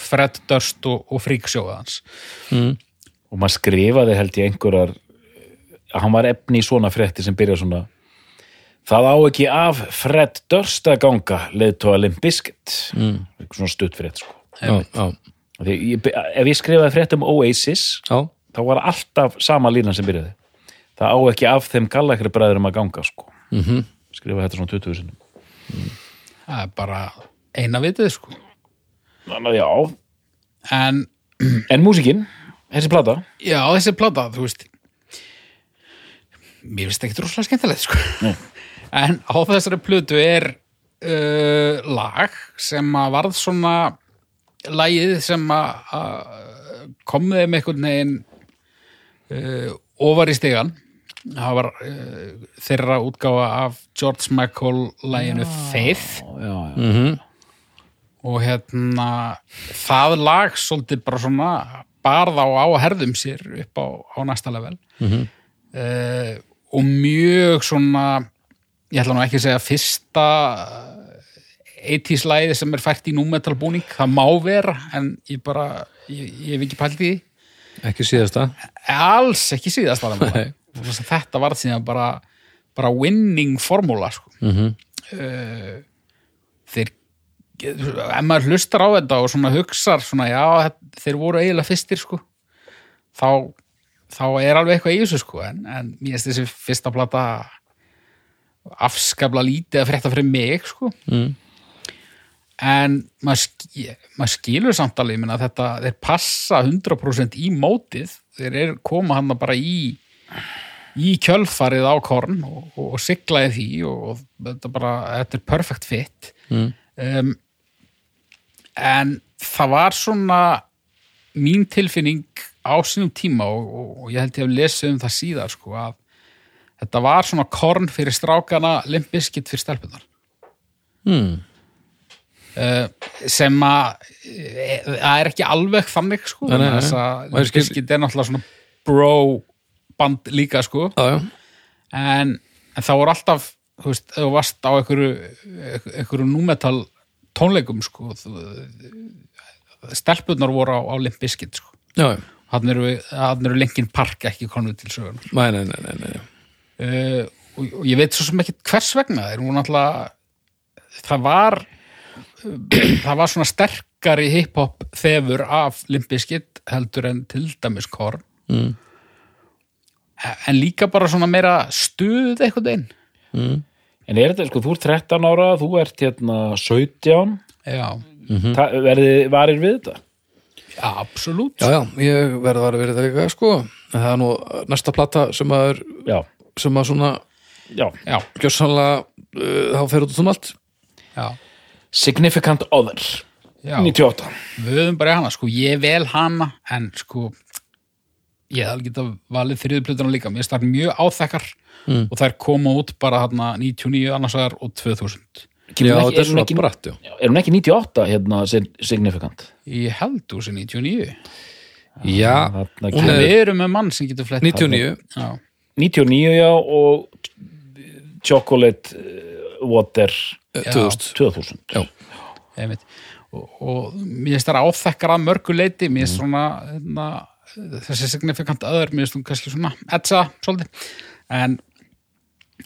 Fred Durst og, og fríksjóða hans. Mm. og maður skrifaði held ég einhverjar að hann var efni í svona frétti sem byrja svona það á ekki af Fred Durst að ganga leiðtóa Limp Bizkit. Mm. svona stutt frétt sko. já, já, Því ég, ef ég skrifaði frétt um Oasis já, þá var alltaf sama línan sem byrjaði. Það á ekki af þeim gallakri bræðurum að ganga sko. mm -hmm. skrifaði þetta svona 20 sinum það er bara eina vitið sko. Þannig að já, en en músikinn þessi plata, já, þessi plata, þú veist. Mér finnst ekki droslega skemmtilegt sko. Nei. En á þessari plötu er uh, lag sem að varð svona lagið sem að að kom þeim einhvern veginn uh, ofar í stigan það var uh, þeirra útgáfa af George Michael laginu Faith já, já. mhm, og hérna það lag svolítið bara svona barð á á herðum sér upp á, á næsta level Mhm. uh, og mjög svona ég ætla nú ekki að segja fyrsta 80s læði sem er fært í númetal búning, það má vera en ég bara, ég, ég hef ekki pælt í ekki síðasta alls ekki síðast var [LAUGHS] það Nei. þetta var síðan bara, bara winning formúla sko. Mhm. uh, þeir ef maður hlustar á þetta og svona hugsar svona, já, þetta- þeir voru eiginlega fyrstir sko. þá, þá er alveg eitthvað í þessu sko. en, en mér finnst þessi fyrsta plata afskapla lítið að frétta fyrir mig sko. Mm. en maður, ski, maður skilur samt alveg meina, þetta, þeir passa 100% í mótið þeir eru koma hann bara í í kjölfarið á korn og, og, og sigla í því og, og þetta bara, þetta er perfect fit Mm. um, en það var svona mín tilfinning á sínum tíma og, ég held ég hef lesið um það síðar sko að þetta var svona korn fyrir strákana limbiskit fyrir stelpunar Mm. uh, sem að eh, það er ekki alveg þannig sko. Þess að limbiskit er náttúrulega svona bro band líka sko. En, en það voru alltaf þú veist, þú varst á einhverju einhverju númetal tónleikum sko stelpunar voru á, á Limp Bizkit sko. Hann eru, eru Linkin Park ekki konum til sögun Nei, nei, nei, nei, nei. Uh, og, og ég veit svo sem ekki hvers vegna þeir voru náttúrulega það var [CLEARS THROAT] það var svona sterkari hip-hop þefur af Limp Bizkit heldur en til dæmis Korn Mm. en líka bara svona meira stuð eitthvað einn Mm. En er þetta, sko, þú ert 13 ára, þú ert hérna 17, já, Mhm. Ta- verði varir við þetta? já, absolutt Já, já, ég verði að vera það líka, sko en það er nú næsta plata sem að er Já, sem að svona já. já, gjössanlega uh, þá fer út um allt já, Significant Other, já. 98. við höfum bara hana, sko, ég vel hana en sko ég hef alveg getað valið þriðuplutuna líka. Mér starf mjög áþekkar og þær koma út bara hérna 99 annars vegar og 2000 Kemur Já, hún ekki- þetta er hún svona ekki, bratt, já. Er hún ekki 98 hérna sig- Significant? ég held þú sem 99 Já, Þarna hún kemur- við er erum með mann sem getur flett 99 já, 99 já og Chocolate eh, Water. Uh, 2000 2000. Já, og, og mér finnst það áþekkar að mörgu leiti mér finnst svona hérna, þessi signifikant öður, mér finnst hún kannski svona etsa svolítið. En,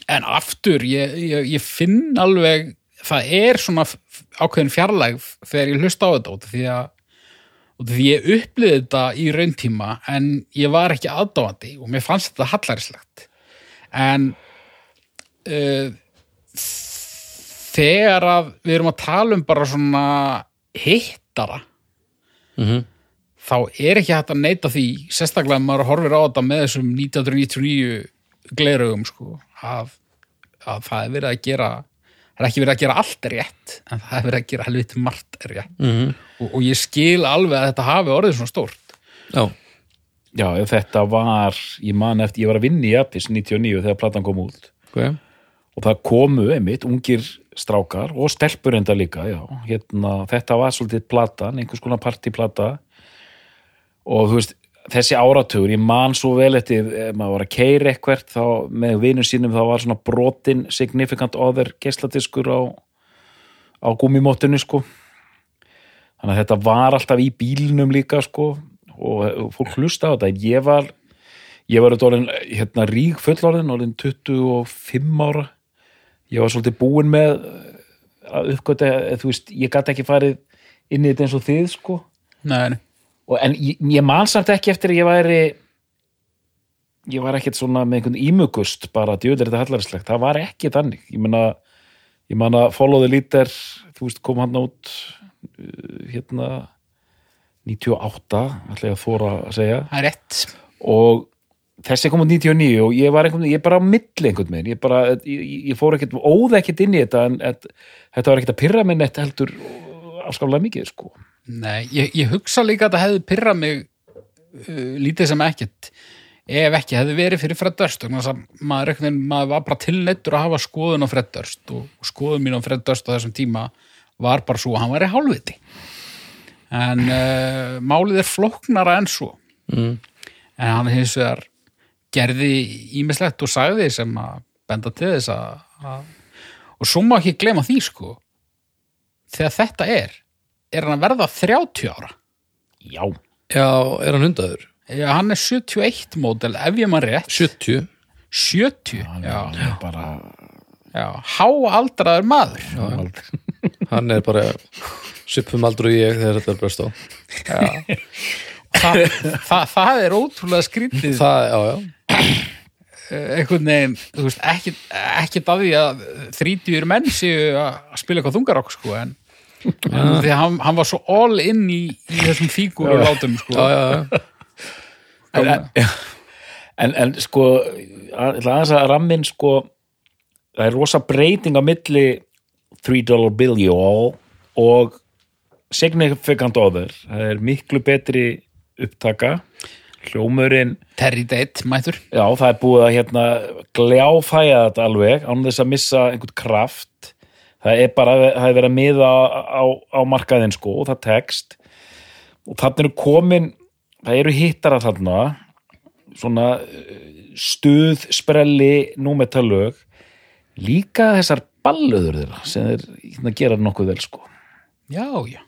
en aftur ég, ég, ég finn alveg það er svona ákveðin fjarlæg þegar ég hlusta á þetta út af því að af því ég upplýði þetta í rauntíma en ég var ekki aðdáandi og mér fannst þetta hallarislegt en uh, þegar að við erum að tala um bara svona hittara Mhm. þá er ekki hægt að neita því sérstaklega ef maður horfir á þetta með þessum 1999 glerugum sko, að, að það er verið að gera það er ekki verið að gera allt rétt en það er verið að gera helviti margt rétt. Mhm. og, og ég skil alveg að þetta hafi orðið svona stórt. Já, Já, þetta var, ég man eftir, ég var að vinna í Apis 99 þegar platan kom út. Ok. Og og það komu einmitt ungir strákar og stelpur enda líka já. hérna, þetta var svolítið platan einhvers konar partyplata. Og þú veist þessi áratugur, ég man svo vel eftir ef maður var að keira eitthvert þá með vinur sínum þá var svona brotin significant other geisladiskur á, á gúmimóttinu sko. Þannig að þetta var alltaf í bílnum líka sko og, fólk hlusta á þetta. Ég var ég var orðin hérna rík fullorðin orðin 25 ára. Ég var svolítið búin með að uppgöta, eða þú veist, ég gæti ekki farið inn í þetta eins og þið sko. Nei, nei. Og, en ég, ég man samt ekki eftir að ég væri ég var ekkert svona með einhvern ímugust bara djöður þetta hallarslegt, það var ekki þannig. Ég meina, ég man að follow the leader, þú veist, kom hann út uh, hérna 98, ætla ég að þóra að segja. Það er rétt. og þessi kom út 99 og ég var einhvern veginn, ég bara á milli einhvern veginn, ég bara, ég, ég fór ekkert óða ekkert inn í þetta en et, þetta var ekkert að pyrra minn eitt heldur afskaplega mikið, sko Nei, ég, ég hugsa líka að það hefði pyrrað mig uh, lítið sem ekkert ef ekki hefði verið fyrir Fred Durst maður, veginn- maður var bara tilneittur að hafa skoðun á Fred Durst og, skoðun mín á Fred Durst á þessum tíma var bara svo að hann væri hálfviti en uh, málið er flóknara en svo mm. en hann hins vegar gerði ímislegt og sagði sem að benda til þess að og svo má ekki glema því sko þegar þetta er er hann að verða 30 ára? Já, Já, er hann hundaður? Já, hann er 71 mótel, ef ég maður rétt. 70 70, hann já, er bara já háaldraður maður. [LAUGHS] Hann er bara svipum aldur og ég þegar þetta er bröst á. Þa, það, það er ótrúlega skrítið. Það, já, já. Eh, einhvern veginn, þú veist, ekkit, ekkit að því að þrítjur menn séu að spila eitthvað þungarokk, sko, en, en því að hann, hann var svo all in í, í þessum fígur og látum, sko. Já, já, já. En, en, en, sko aðeins að rammin sko það er rosa breyting á milli 3 dollar bill you all og significant other. Það er miklu betri upptaka. Hljómurinn Terry Date, mættur. já það er búið að hérna gljáfæja þetta alveg án þess að missa einhvern kraft það er bara, það er verið að miða á, á markaðinn sko og það tekst. Og þannig eru komin það eru hittara þarna svona eh, stuð sprelli númetalög. Líka þessar ballöður þeirra sem þeir hérna, gera nokkuð vel sko. Já, já.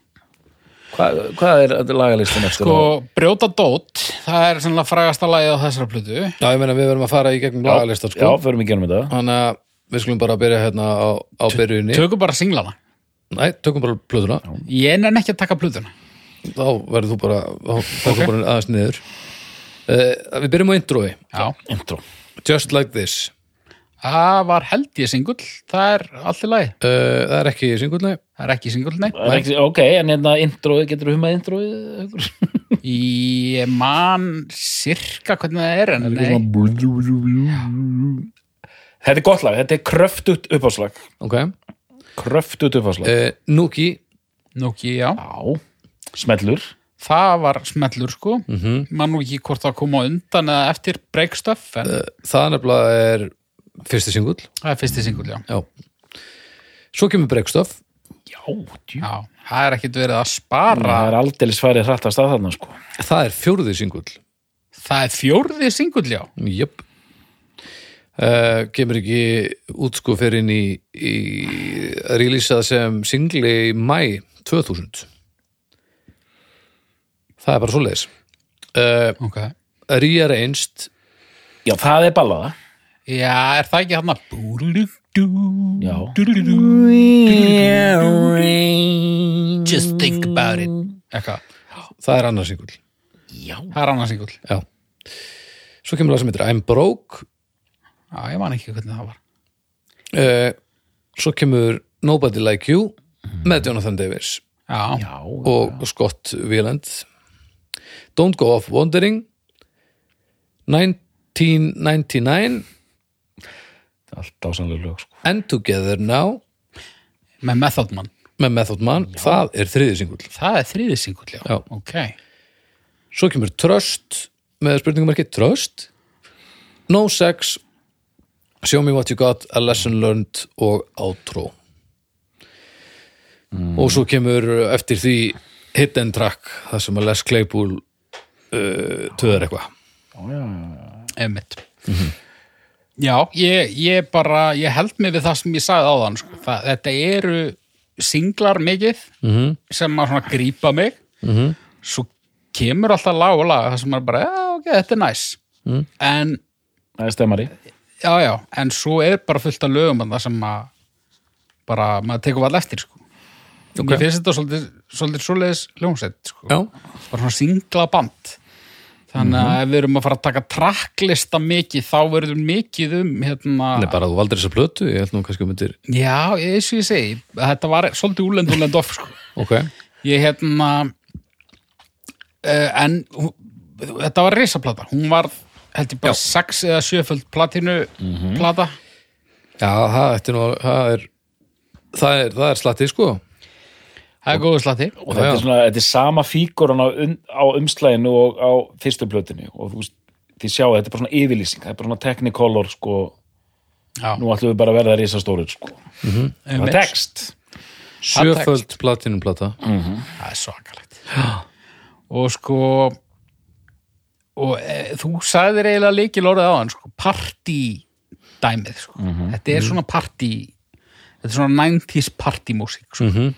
Hva, hvað er lagalistin eftir Sko, brjóta dót, það er sannlega frægasta lagið á þessara plötu. Já, ég meina við verðum að fara í gegnum lagalistar já, sko. Förum í genum þetta. Þannig að við skulum bara byrja hérna á, á byrjunni Tökum bara singlana. Nei, tökum bara plötuna Ég nenn ekki að taka plötuna. Þá verður þú bara, þú bara aðeins niður uh, Við byrjum á introi Já. intro Just like this Það var held ég singull, það er allt í lagi. uh, Það er ekki singulni Það er ekki singull, nei. Er ekki, ok, en hérna introið, getur þú humað? Haukur? [LAUGHS] Ég man sirka hvernig það er, en nei. Þetta er gott lag, þetta er kröftut uppáslag Ok. Kröftut uppáslag uh, Nuki. Núki, já. Já, smellur. Það var smellur, sko. mm -hmm. Man nú ekki hvort það kom á undan eða eftir breakstöff, en Það nefnilega er fyrsti singull. Það er fyrsti singull, já. Já. Svo kemur Breakstuff Já, djú. Já, það er ekkit verið að Það spara. er aldeilis farið hrætt að þarna sko. Það er fjórði singull. Það er fjórði singull, já. Jöp uh, Kemur ekki út sko fyrir inn í, í að releasað sem singli í mæ 2000 Það er bara svoleiðis. Uh, Ok. Rearranged. Já, það er ballaða. Já, er það ekki hann að. Just think about it Eitthvað, Það er annar singull Já. Það er annars singull Já Svo kemur það sem heitir I'm Broke Já, ég man ekki hvernig það var. Uh, Svo kemur Nobody Like You með Jonathan Davis. Já, Já, og Scott Wieland Don't Go Off Wandering. 1999 allt ásanlega lög sko. And Together Now. Með Method Man. Með Method Man, það er þriði singull. Það er þriði singull, já. Já. Ok. svo kemur Trust með spurningumarki Trust. No Sex Show Me What You Got, A Lesson Learned og Outro og svo kemur eftir því Hidden Track það sem að Les Claypool uh, töður eitthvað Einmitt. Já, ég, ég bara, ég held mig við það sem ég sagði áðan, sko. það, þetta eru singlar mikið Mhm. sem að svona grípa mig, Mhm. svo kemur alltaf lag og lag, það sem er bara, já, ok, þetta er næs. Mhm. En, Það er stemmari. Já, já, en svo er bara fullt af lögum að það sem að bara, maður tekur vall eftir, sko. Ok. Mér finnst þetta svolítið, svolítið svoleiðis ljónsett, sko. Bara svona singla band þannig að ef við erum að fara að taka tracklista mikið þá verður mikið um hérna, Nei, bara þú valdir þessa plötu, ég held nú kannski um myndir já, eins og ég segi þetta var svolítið úlend úlend off sko. Ok, ég hérna uh, en þetta var risaplata hún var held ég bara sex eða sjöföld platinu plata. Já, það, þetta er nú það er, það er, það er slatti sko. Það er góðu slati Og þetta er svona, þetta er sama fígurinn á, um, á umslæginu og á fyrstu plötunni. Og þú veist, þið sjáu, þetta er bara svona yfirlýsing, það er bara svona technicolor, sko, já, nú ætlum við bara að verða risastórir, sko. Það er text. Sjöföld platinum plata. Það er svakalegt. [GASPS] Og sko og e, þú sagðir eiginlega líkil orðið á hann sko, partí dæmið sko. þetta er svona partí þetta er svona 90s partymúsík sko. Mhm.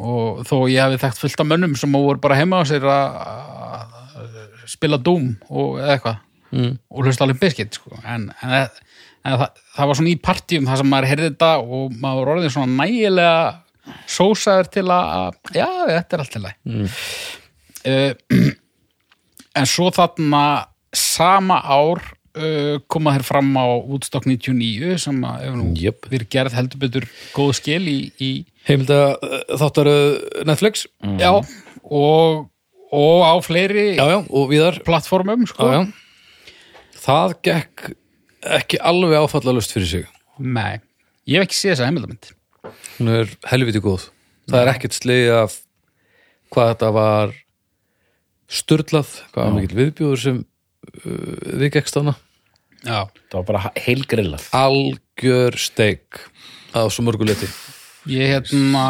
og þó ég hefði þekkt fullt af mönnum sem voru bara heima á sér að spila Doom og eða eitthvað mm. og hlusta alveg biskit sko. en, en, en það, það var svona í partíum það sem maður heyrði þetta og maður orðið svona nægilega sósaður til að já, þetta er allt til læg mm. En svo þarna sama ár uh, koma þér fram á Woodstock 99 sem að hefur nú Jöp. verið gerð heldur betur góð skil í, í Heimilda þáttar Netflix. Já, og, og á fleiri Já, já, og plattformum sko. já Það gekk ekki alveg áfallalust fyrir sig. Nei, ég hef ekki séð þessa heimildamönd Hún er helviti góð. Það er ekkert slegið af hvað þetta var sturlað, hvað var mikill viðbjóður sem uh, við gekkst hana Já, Það var bara heilgrillað. algjör steik á svo mörgu leti ég hérna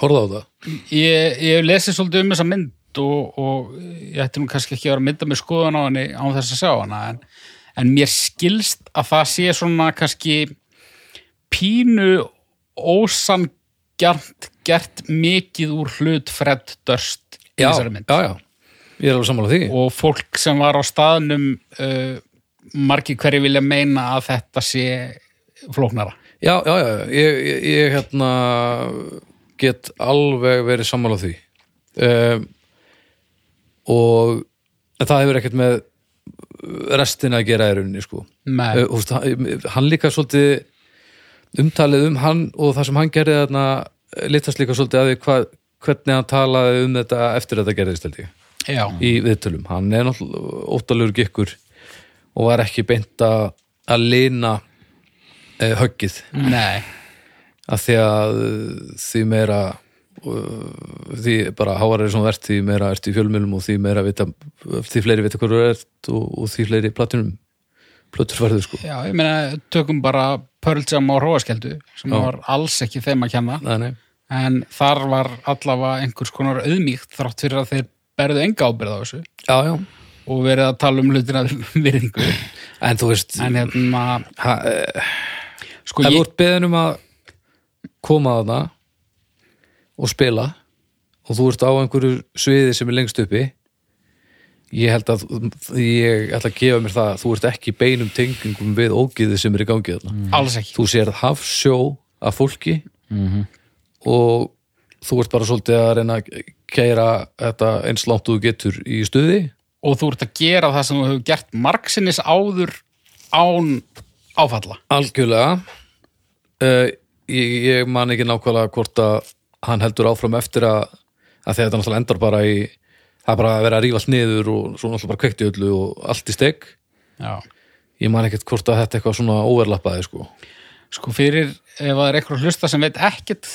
Horfðu á það. ég, ég hef lesið svolítið um þessa mynd og, og ég ætti nú kannski ekki að vera að mynda með skoðun á henni án þess að sjá hana en, en mér skilst að það sé svona kannski pínu ósangjarnt gert mikið úr hlut Fred Durst í þessari mynd. já, já, ég er alveg sammála því. Og fólk sem var á staðnum uh, margir hverju vilja meina að þetta sé flóknara. Já, já, já, ég, ég, ég hérna get alveg verið sammála því. Um, og það hefur ekkert með restina að gera í rauninni sko. Nei, uh, húst, hann, hann líka svolítið umtalið um hann og það sem hann gerði þarna litast líka svolítið að því hvað, hvernig hann talaði um þetta eftir þetta gerðist held ég já, í viðtölum, hann er náttúrulega óttalur gikkur og var ekki beint að að lina eh, höggið. Nei. Að því að því meira uh, því bara háar er svona verðt því meira ert í fjölmjölum og því meira vita, því fleiri vita þú ert og, og því fleiri platinum plötur verður sko. Já, ég meina, tökum bara Pearl Jam á Róaskeldu sem Já. var alls ekki þeim að kenna. Nei, nei. en þar var allavega einhvers konar auðmíkt þrátt fyrir að þeir berðu enga ábyrð á þessu. Já, já, og verið að tala um hlutina virðingu en þú veist en hérna, ha, eh, sko ef þú ert beðin um að koma að það og spila og þú ert á einhverju sviði sem er lengst uppi ég held að ég ætla að gefa mér það að þú ert ekki beinum tengingum við ógiði sem er í gangi þarna. Alls ekki. Þú sér hafsjó af fólki og þú ert bara svolítið að reyna að keira þetta eins langt og þú getur í stuði. Og þú ert að gera það sem þú hefur gert margsinnis áður án áfalla. Algjörlega. Uh, ég, ég man ekki nákvæmlega hvort að hann heldur áfram eftir að, að þetta náttúrulega endar bara í það er bara að vera að rífast niður og svo náttúrulega bara kveikt í öllu og allt í steg Já. ég man ekkert hvort að þetta eitthvað svona overlappaði sko. Sko fyrir ef það er eitthvað hlusta sem veit ekkert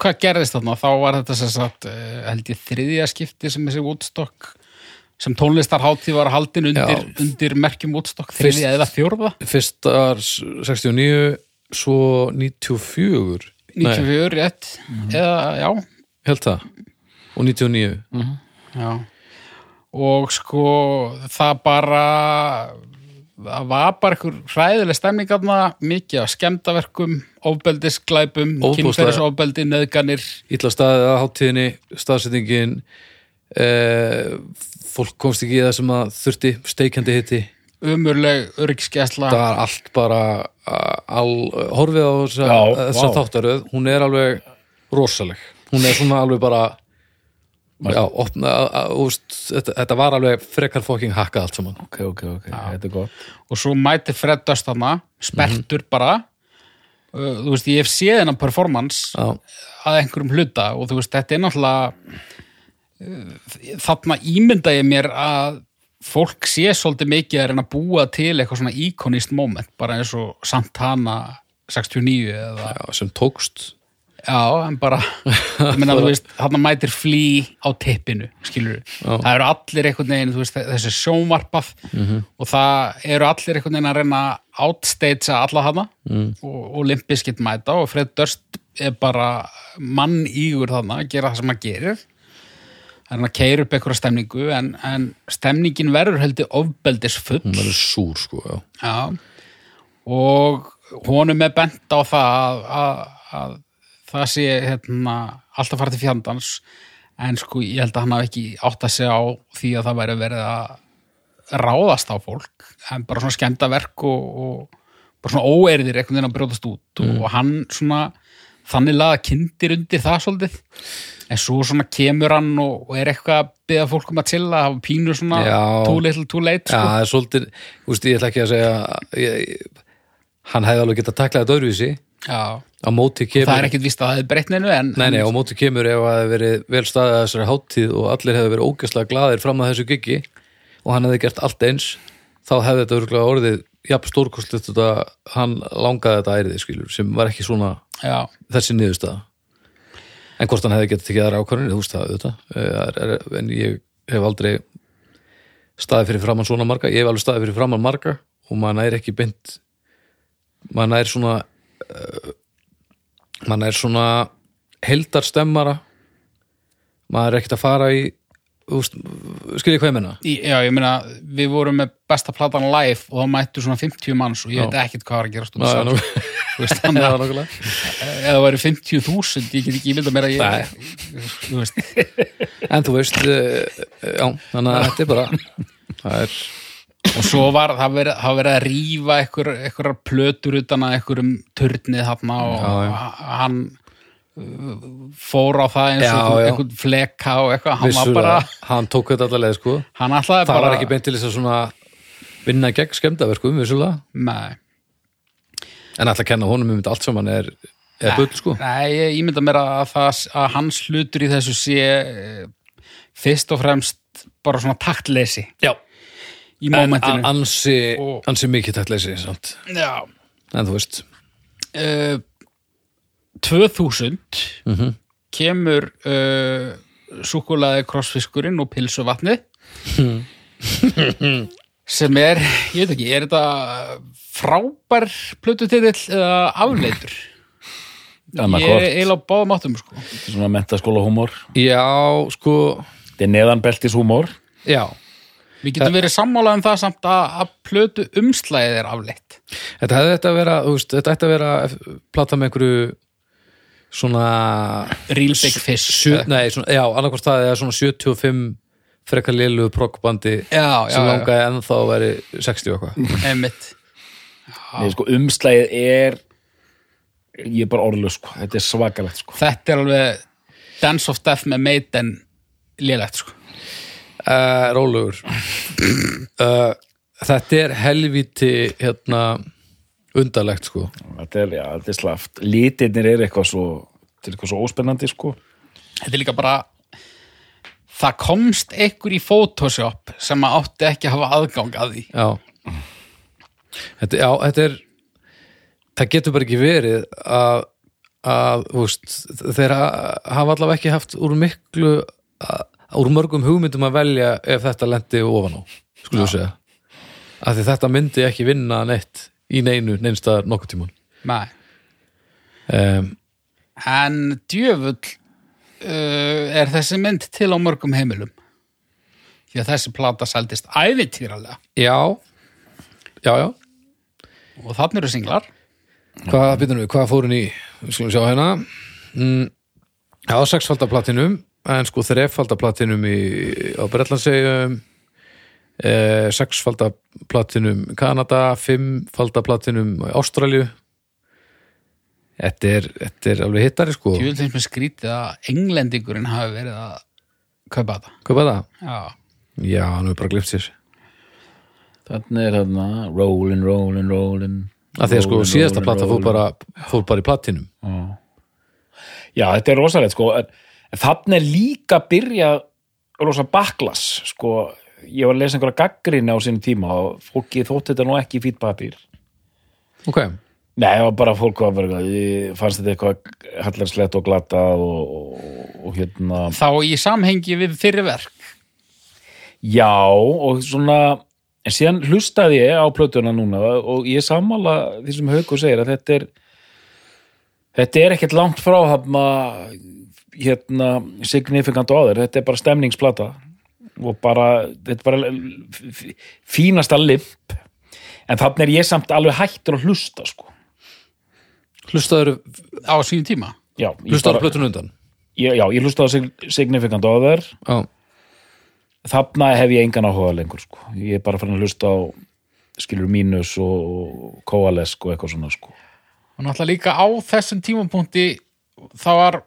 hvað gerðist þarna? Þá var þetta sem sagt eh, held ég þriðja skipti sem þessi Woodstock sem tónlistarhátíð var haldin undir, undir merkjum Fyrst- þriðja eða fjórða? Fyrst var 69 svo 94 Nei, 94 rétt. Eða já, held það. Og 99 já. Og sko það bara það var bara einhver hræðileg stemning aðna, mikið af skemmtaverkum ofbeldisglæpum, kynferðisofbeldi, neðganir illa staðið að hátíðinni staðsetningin eh, fólk komst ekki í það sem að þurfti steikjandi hitti umurleg öryggisgæsla. Það var allt bara uh, al, horfið á þessa, Já, þessa vá. þáttaröð hún er alveg rosaleg. Hún er svona alveg bara já, opna, að, að, úst, þetta, þetta var alveg frekar fokking hakkað allt saman. Ok, ok, ok, þetta er gott. Og svo mæti Fred Dust þarna sperrtur bara. uh, þú veist, ég hef séð hennan performance já, að einhverjum hluta og þú veist, þetta er náttúrulega uh, þarna ímynda ég mér að fólk sé svolítið mikið að reyna að búa til eitthvað svona íkonist moment, bara eins og Santana 69 eða já, sem tókst Já, en bara, ég meina, þú veist, hann mætir flý á tippinu, skilur Já. Það eru allir einhvern veginn, þú veist, þessi sjónvarpað og það eru allir einhvern veginn að reyna að outstagea alla hana mm. og, og Limpiskit mæta og Fred Durst er bara mann ígur þarna að gera það sem hann gerir. Það er hann að keira upp einhverja stemningu en, en stemningin verður heldur ofbeldisfull. hún verður súr sko já. Já, og honum er bent á það að, að, að það sé hérna, alltaf fara til fjandans en sko ég held að hann hafi ekki átt að segja á því að það væri verið að ráðast á fólk en bara svona skemmta verk og, og bara svona óerðir einhvern veginn að brjótast út og hann svona þannig laða kindir undir það svolítið en svo svona kemur hann og, og er eitthvað að byggja fólk um að chilla hafa pínu svona Já. too little too late já, sko. það er svolítið, úst, ég ætla ekki að segja ég, hann hefði alveg getað taklað þetta öðruvísi Já. Á móti kemur það er ekkit víst að það hefði breytt neinu en, Nei, nei, á móti kemur ef að það hefði verið vel staðið að þessari háttíð og allir hefði verið ógæslega glaðir fram að þessu giggi og hann hefði gert allt eins þá hefði þetta örgulega orðið jafn stórkostlegt þetta hann langaði þetta ærið skilur sem var ekki svona já, þessi niðurstaða. En hvort hann hefði getið tekið aðra ákvarðinu, þú veist það auðvitað. Eh, er, er, en ég hef aldrei staðið fyrir framann svona marga. Ég hef alveg staðið fyrir framann marga og maður næri ekki beint maður næri svona uh, maður næri svona heldarstemmara maður er ekkert að fara í skiljið hvað ég menna já, ég meina við vorum með besta platan live og þá mættu svona 50 manns og ég veit ekkit hvað var að gerast [LAUGHS] þannig að ef það væri 50.000 ég get ekki ímynda mér að ég þú en þú veist uh, já, þannig að þetta er bara [LAUGHS] það er og svo var það verið, það verið að einhver, einhverjar plötur utan að einhverjum turnið þarna og Já, já. hann uh, fór á það eins og einhvern fleka og eitthvað, hann var vissulega, bara hann tók þetta allavega sko. Hann það bara var ekki beint til þess að svona vinna gegn skemmdaverkum, vissulega. Nei. en alltaf að kenna honum um þetta allt saman er, er bull sko. Nei, ég ímynda mér að, það, að hans hlutur í þessu sé eh, fyrst og fremst bara svona taktleysi. Já, í en mómentinu. ansi, Og- ansi mikið. Já. en þú veist Uh, 2000 Mhm. kemur uh, súkulaði krossfiskurinn og pilsuvatni [LAUGHS] sem er, ég veit ekki, er þetta frábær plötutitill eða afleitur? [LAUGHS] Ég er eiginlega á báðum áttum sko. svona mentaskóla húmor já, sko, þetta er neðanbeltis húmor já Við getum verið sammálað um það samt að, að plötu umslæðið er afleitt. þetta hefði þetta að vera, þú veist, þetta ætti að vera plata með einhverju svona Real Big Fish. sjö, nei, svona, já, annarkvæmst það er svona 75 frekar lélu prokkbandi Já, já, sem já. langaði ennþá að veri 60 og eitthvað Einmitt. Nei, sko, umslæðið er ég er bara orðlöf sko. þetta er svakalegt sko. Þetta er alveg Dance of Death með Maiden lélegt sko. Uh, Rólugur uh, Þetta er helvíti hérna undarlegt sko þetta er, já, þetta er slaft lítirnir er eitthvað svo þetta er eitthvað svo óspennandi sko. Þetta er líka bara það komst einhver í Photoshop sem að átti ekki að hafa aðgang að því. Já Þetta, já, þetta er það getur bara ekki verið að, að þú veist, þeir ha- hafa allavega ekki haft úr miklu að, úr mörgum hugmyndum að velja ef þetta lendi ofan á skulum við segja af því þetta myndi ekki vinna neitt í neinu neinstæðar nokkuð tímun Nei. um, En djöfull uh, er þessi mynd til á mörgum heimilum. Því að þessi plata sældist ævintýralega. Já Já, já Og þannig eru singlar. Hvað, býtum við, hvað fór hún í við skulum sjá hérna mm, Já, sexfaldaplatinum en sko þrefaldaplatinum í, á Bretlandsegjum eh, sexfaldaplatinum í Kanada, fimmfaldaplatinum Ástralju Þetta er, þetta er alveg hittari sko. Djöfull finnst mér skrítið að englendingurinn hafi verið að kaupa. Hvað var það? Já. Já, hann hefur bara glift sér. Þannig er þarna Rollin, rollin, rollin að því að sko síðasta plata fór bara, fór bara í platinum. Já, þetta er rosalegt sko. En en þarna er líka að byrja rosa baklas sko, ég var að lesa einhverja gaggrinni á sínum tíma og fólki þótt þetta nú ekki í fýtt papír. Ok, Nei, það var bara fólk var bara, ég fannst þetta eitthvað hallarslegt og glata og, og, og hérna. Þá í samhengi við fyrir verk. Já, og svona en síðan hlustaði ég á plötuna núna og ég sammála því sem Haukur segir að þetta er þetta er ekkert langt frá hafna, hérna significant áður, þetta er bara stemningsplata og bara þetta er bara fínasta limp en þannig er ég samt alveg hættur að hlusta sko hlustaður Á sínum tíma. Já, hlustaður plötun undan ég, já, ég hlustaði á sig- significant áður Já, þarna hef ég engan áhuga lengur sko. ég er bara fann að hlusta á skilur mínus og kóalesk og eitthvað svona sko. Og náttúrulega líka á þessum tímapunkti það var,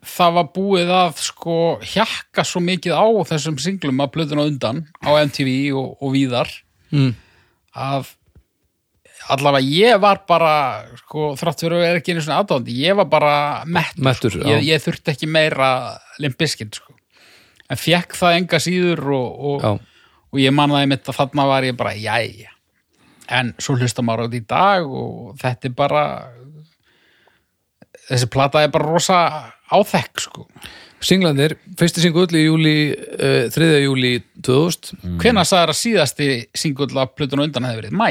það var búið að sko hjakka svo mikið á þessum singlum að plötuna undan á MTV og, og víðar mm. að allavega ég var bara sko, þrátt fyrir að vera ekki einu svona aðdáðandi ég var bara mettur, Mettur, ég, ég þurfti ekki meira limbiskinn sko. en fekk það enga síður og, og, og ég man það einmitt að þarna var ég bara jæja en svo hlusta maður á þetta í dag og þetta er bara þessi plata er bara rosa áþekk sko. Singlandir, fyrsti singull í júli uh, 3. júli 2000 mm. hvenær sagður að síðasti singull af plötun undan hefði verið? Mæ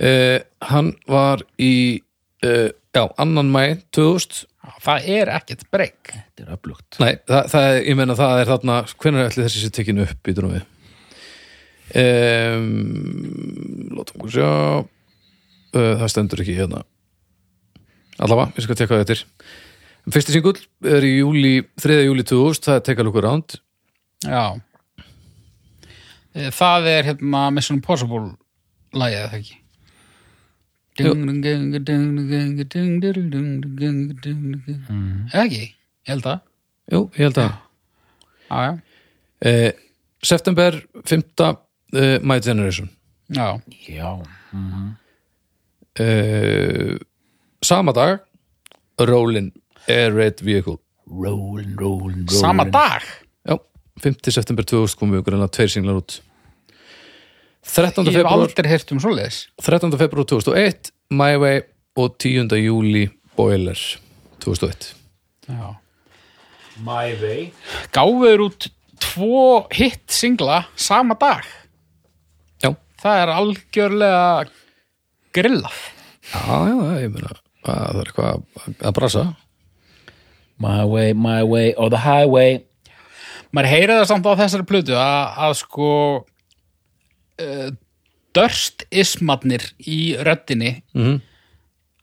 uh, hann var í uh, já, annan mæ 2000 það er ekkert breyk. Þetta er öflugt. Nei, það, það er, ég meina það er þarna hvenær ætli þessi sér tekinu upp í drúmi um, Látum okkur sjá. Uh, það stendur ekki hérna allavega, ég skal teka það eftir Fyrsti singull er í júli 3. júli 2000, það er Take a Look Around já Eh, það er hérna Mission Impossible lagið eða ekki eða ekki, ég held að Jú, ég held að já, já, uh, September 5. Uh, My Generation já, já, uh, Sama dag Rollin Air Raid Vehicle rollin, rollin, rollin sama dag Já, 5. september 2000 komu ykkur enna tveir singlar út 13. ég hef aldrei heyrt um svoleiðis 13. februar 2001 My Way og 10. júli Boiler 2001 já My Way gáfuður út tvo hitt singla sama dag Já, það er algjörlega grillað já, já, ég meina að það er eitthvað að- brasa. My Way, My Way, or the Highway. Maður heyrið það samt á þessari plötu að, að sko uh, dörst ismatnir í röddinni mm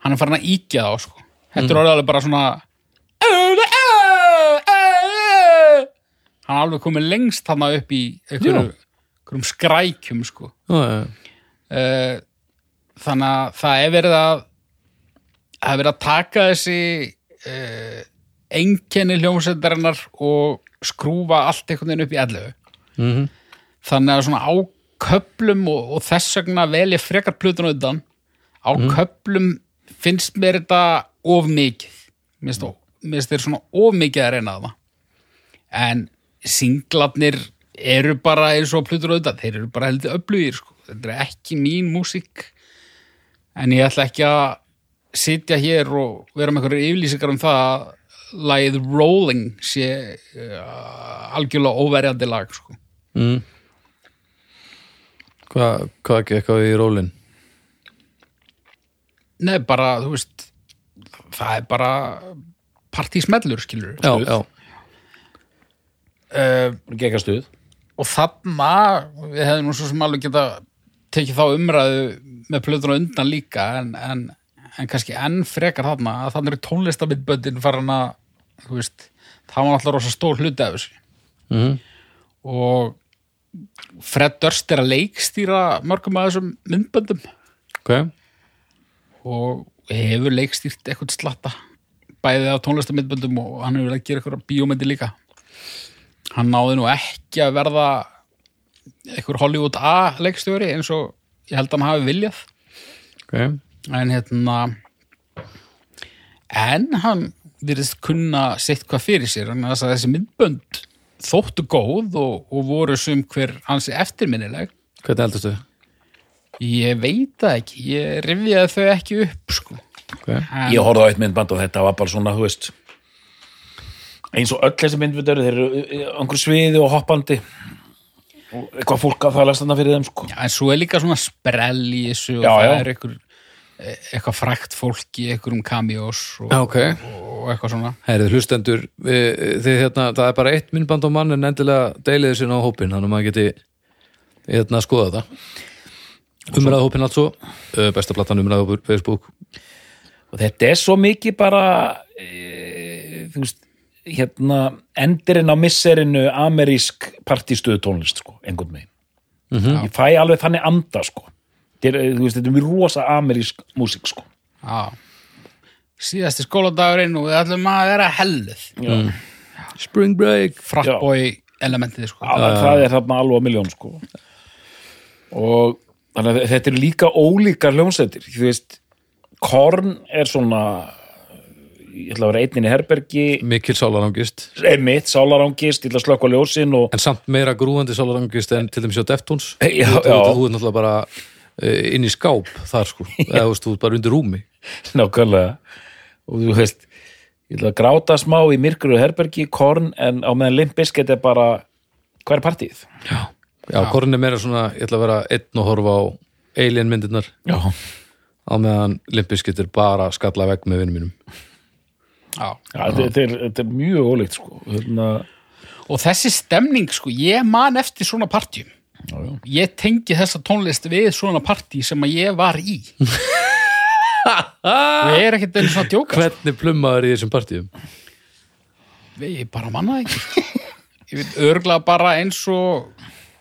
hann er farin að íkja þá sko. þetta er orðið alveg bara svona hann er alveg komið lengst hann upp í einhverjum, skrækjum sko. Uh, þannig að það er verið að er verið að taka þessi uh, einkenni hljómsveitarinnar og skrúfa allt einhvern veginn upp í allu mm þannig að svona á köplum og, og þess vegna vel ég frekar plötun utan á köplum finnst mér þetta of mikið. Finnst þeir svona of mikið að reyna það en singlarnir eru bara eins og plötun utan þeir eru bara heldur öflugir sko. þetta er ekki mín músík en ég ætla ekki að sitja hér og vera með einhverju yfirlýsingar um það að lagið Rolling sé uh, algjörlega óverjandi lag sko. mm. Hvað hva gekk á í rólinn? Nei, bara, þú veist það er bara partísmellur, skilur Já, já, uh, Gekka stuð og þarna við hefðum nú svo sem alveg geta tekið þá umræðu með plötuna undan líka en, en, en kannski enn frekar þarna að þannig er tónlistabitböndin farin að þú veist, það var alltaf rosa stór hluti af þessu. Mm. og Fred Durst er að leikstýra mörgum af þessum myndböndum. Ok. Og hefur leikstýrt eitthvað slatta bæði af tónlistamindböndum og hann hefur verið að gera eitthvað bíómyndi líka. Hann náði nú ekki að verða eitthvað Hollywood A leikstjóri eins og ég held að hann hafi viljað. Ok, en hérna en hann virðist kunna sitt hvað fyrir sér þannig að þessi myndbönd þóttu góð og, og voru sum hver hansi eftirminnileg hvernig heldustu? ég veit það ekki, ég rifjaði þau ekki upp sko Ok, en, Ég horfði á eitt myndband og þetta var bara svona, þú veist eins og öll þessi myndband eru, þeir eru á einhverju sviði og hoppandi og eitthvað fólk að það lasta þarna fyrir þeim, sko. Já, en svo er líka svona sprell í þessu og Já, það já. er einhver, eitthvað frækt fólk í einhverjum cameos og, Já, ok. og eitthvað svona. Herið hlustendur þið, hérna, það er bara eitt myndband á mann en endilega deiliði sinna á hópin þannig að maður geti hérna, skoða þetta umræða hópin altså uh, besta platan umræða hópur Facebook. Og þetta er svo mikið bara e, þú veist hérna, endirinn á misserinu amerísk partístöðu tónlist sko, einhvern veginn. Mhm. ég fæ alveg þannig anda sko þetta er, þú veist, þetta er mjög rosa amerísk músík sko. Já. síðasti skóladagurinn og við ætlum að vera helluð. Spring Break. Fratbói elementið sko. Já, það er þarna alveg á miljón sko. Og þannig að þetta er líka ólíkar hljómsveitir. Þú veist, Korn er svona ég ætla að vera einnin í herbergi. Mikil sálarangist. Einmitt, sálarangist, ég ætla að slökka ljósin og en samt meira grúandi sálarangist en til dæmis á Deftones. Já, þú, þú, já. þú er náttúrulega bara inn í skáp þar sko. [LAUGHS] Eða þú veist, þú ert bara undir rúmi. Nákvæmlega. Og þú veist, ég ætla að gráta smá í myrkuru herbergi, Korn en á meðan Limp Bizkit er bara hvað er partíð? já, já Korn er meira svona, ég ætla að vera einn og horfa á alien myndirnar. Já, á meðan Limpiskit er bara að skalla vegg með vinnum mínum. Já. ja, þetta, er, þetta er mjög ólíkt sko. Hérna, og þessi stemning sko, ég man eftir svona partjum já, já. ég tengi þessa tónlist við svona partí sem að ég var í. Og ég er ekkert einu svona að djóka sko. hvernig plummaður í þessum partíum? Ég bara manna það ekki. Ég veit örgla bara eins og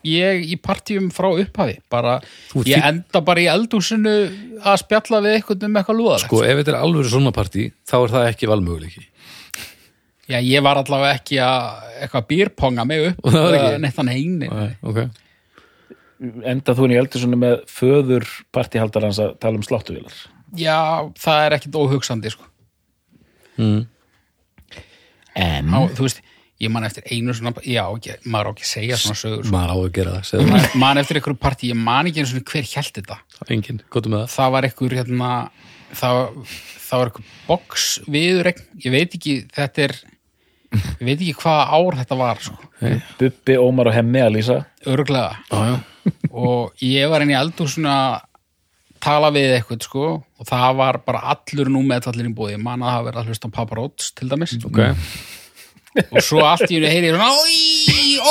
ég í partíum frá upphafi. Bara, ég enda bara í eldhúsinu að spjalla við eitthvað um eitthvað lúðalegt. Sko, ef þetta er alveg svona partí þá er það ekki valmöguleiki. Já, ég var allavega ekki að eitthvað býrponga mig upp neitt þannig eini Nei, ok, enda þú inn í eldursunni með föður partíhaldar hans að tala um sláttuvílar já, það er ekkit óhugsandi sko. mm. en Á, þú veist, ég man eftir einu svona já, ekki, maður á ekki að segja svona sögur sko. maður á að gera það, segðu Man- man eftir einhverju partí, ég man ekki einu svona hver hjælt þetta það enginn, gotum með það það var einhver hérna, það, það var einhver box viður ég veit ekki, þetta er ég veit ekki hvaða ár þetta var sko. Bubbi, Ómar og Hemmi að lýsa örglega ah, og ég var inn í eldhúsinu að tala við eitthvað sko og það var bara allur nú með allir í búið, ég man að hafa verið að hlusta á Papa Roach til dæmis. Ok, og svo allt í henni heyri ég svona oi,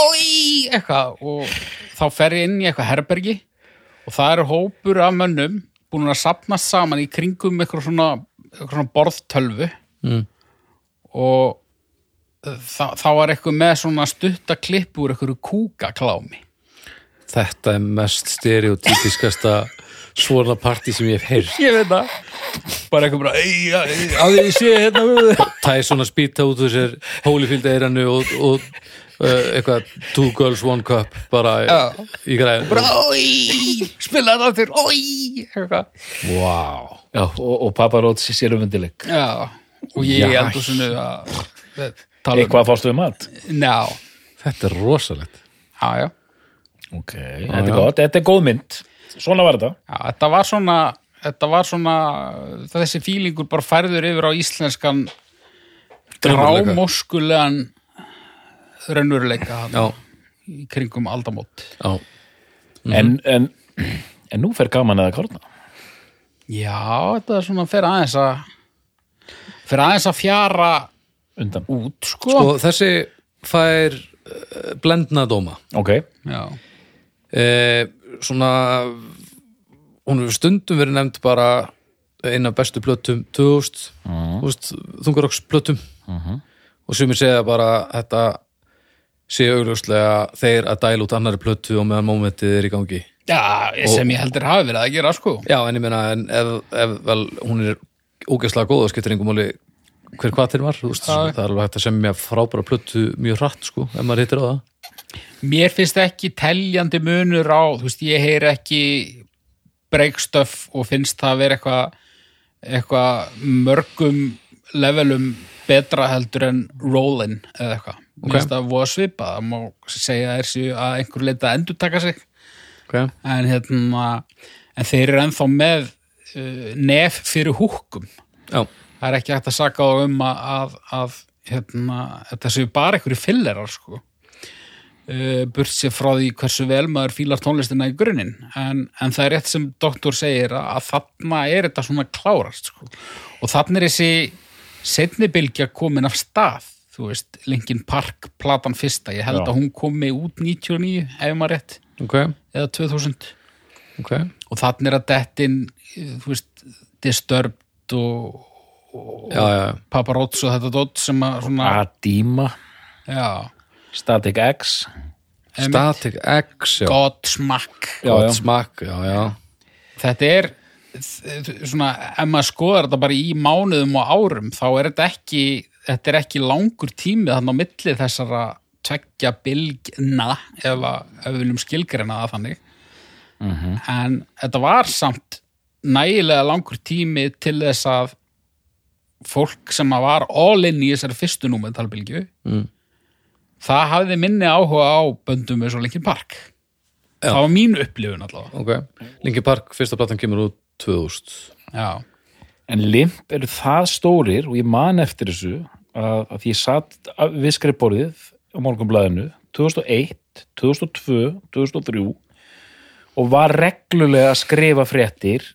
oi, eitthvað. Og þá fer ég inn í eitthvað herbergi og það eru hópur af mönnum búin að sapnast saman í kringum eitthvað svona, eitthvað svona borðtölvu. Mm. og það, það var eitthvað með svona stutta klipp úr eitthvað kúkaklámi þetta er mest stereotypiskasta svona partí sem ég hef heyrt. Ég veit það. Bara eitthvað bara ei, ei, að ég sé hérna tæði svona spýta út úr sér Holyfield eiranu og, og uh, eitthvað two girls one cup bara Já. í græðin bara oi, spila oi, eitthvað. Wow. Já, og, og Papa Róts sér um Já, og ég að tala um eitthvað við mat? Já, þetta er rosalegt já, já, ok, þetta er gott, þetta er góð mynd. Svona var þetta. Já Þetta var svona Þetta var svona þessi fílingur bara færður yfir á íslenskan grámóskulegan raunveruleika já, í kringum aldamót. Já, en, en, en nú fer gaman eða kárna Já, þetta er svona fyrir aðeins að fyrir aðeins að fjara undan. út sko, og þessi fær uh, blendna dóma. Ok, Já, eh, svona hún hefur stundum verið nefnd bara eina bestu plötum 2000 mm. þungarokks plötum og sumir segja bara þetta sé augljóslega þeir að dæla út annari plötu og meðan mómentið er í gangi. Já sem ég heldur hafi verið að gera sko. Já en ég meina en ef, ef vel, hún er ógeðslega góð og skiptir engum máli hver hvað þeir var þú veist, Já. það er alveg hægt að semja frábæra plötu mjög hratt sko, ef maður hittir á það Mér finnst ekki teljandi munur á, þú veist, ég heyri ekki breikstöf og finnst það að vera eitthvað eitthvað mörgum levelum betra heldur en rollin eða eitthvað. Mér Ok. finnst það voða svipa, það má segja þessi að einhver leita að endur taka sig okay. en hérna en þeir eru ennþá með uh, nef fyrir húkum já, það er ekki hægt að saka þá um að, að, að hérna, þetta séu bara einhverju fillerar sko burt sér frá því hversu vel maður fílar tónlistina í grunninn. En, en það er rétt sem doktor segir að, að þarna er þetta svona klárast sko. og þarna er þessi setni bylgja komin af stað þú veist, Linkin Park platan fyrsta, ég held Já. að hún komi út 99, ef maður rétt. Ok, eða 2000 ok. Og þannig er að dettin þú veist, Disturbed og, já, já. Paparazzo þetta dótt sem að svona, Adima. Já, Static X Static X já. Godsmack Já, já. já, þetta er svona, ef maður skoðar þetta bara í mánuðum og árum þá er þetta ekki þetta er ekki langur tími þannig á milli þessara tveggja bylgna ef, að, ef við viljum skilgreina það þannig en þetta var samt nægilega langur tími til þess að fólk sem að var all in í þessari fyrstu númetalbylgju Mm. Það hafði minni áhuga á böndum eins og Linkin Park. Já. það var mín upplifun allavega. Ok, Linkin Park, fyrsta platan kemur út 2000 já, En limp eru það stórir? Og ég man eftir þessu að, að ég satt við skrifborðið á morgunblæðinu 2001, 2002, 2003 og var reglulega að skrifa fréttir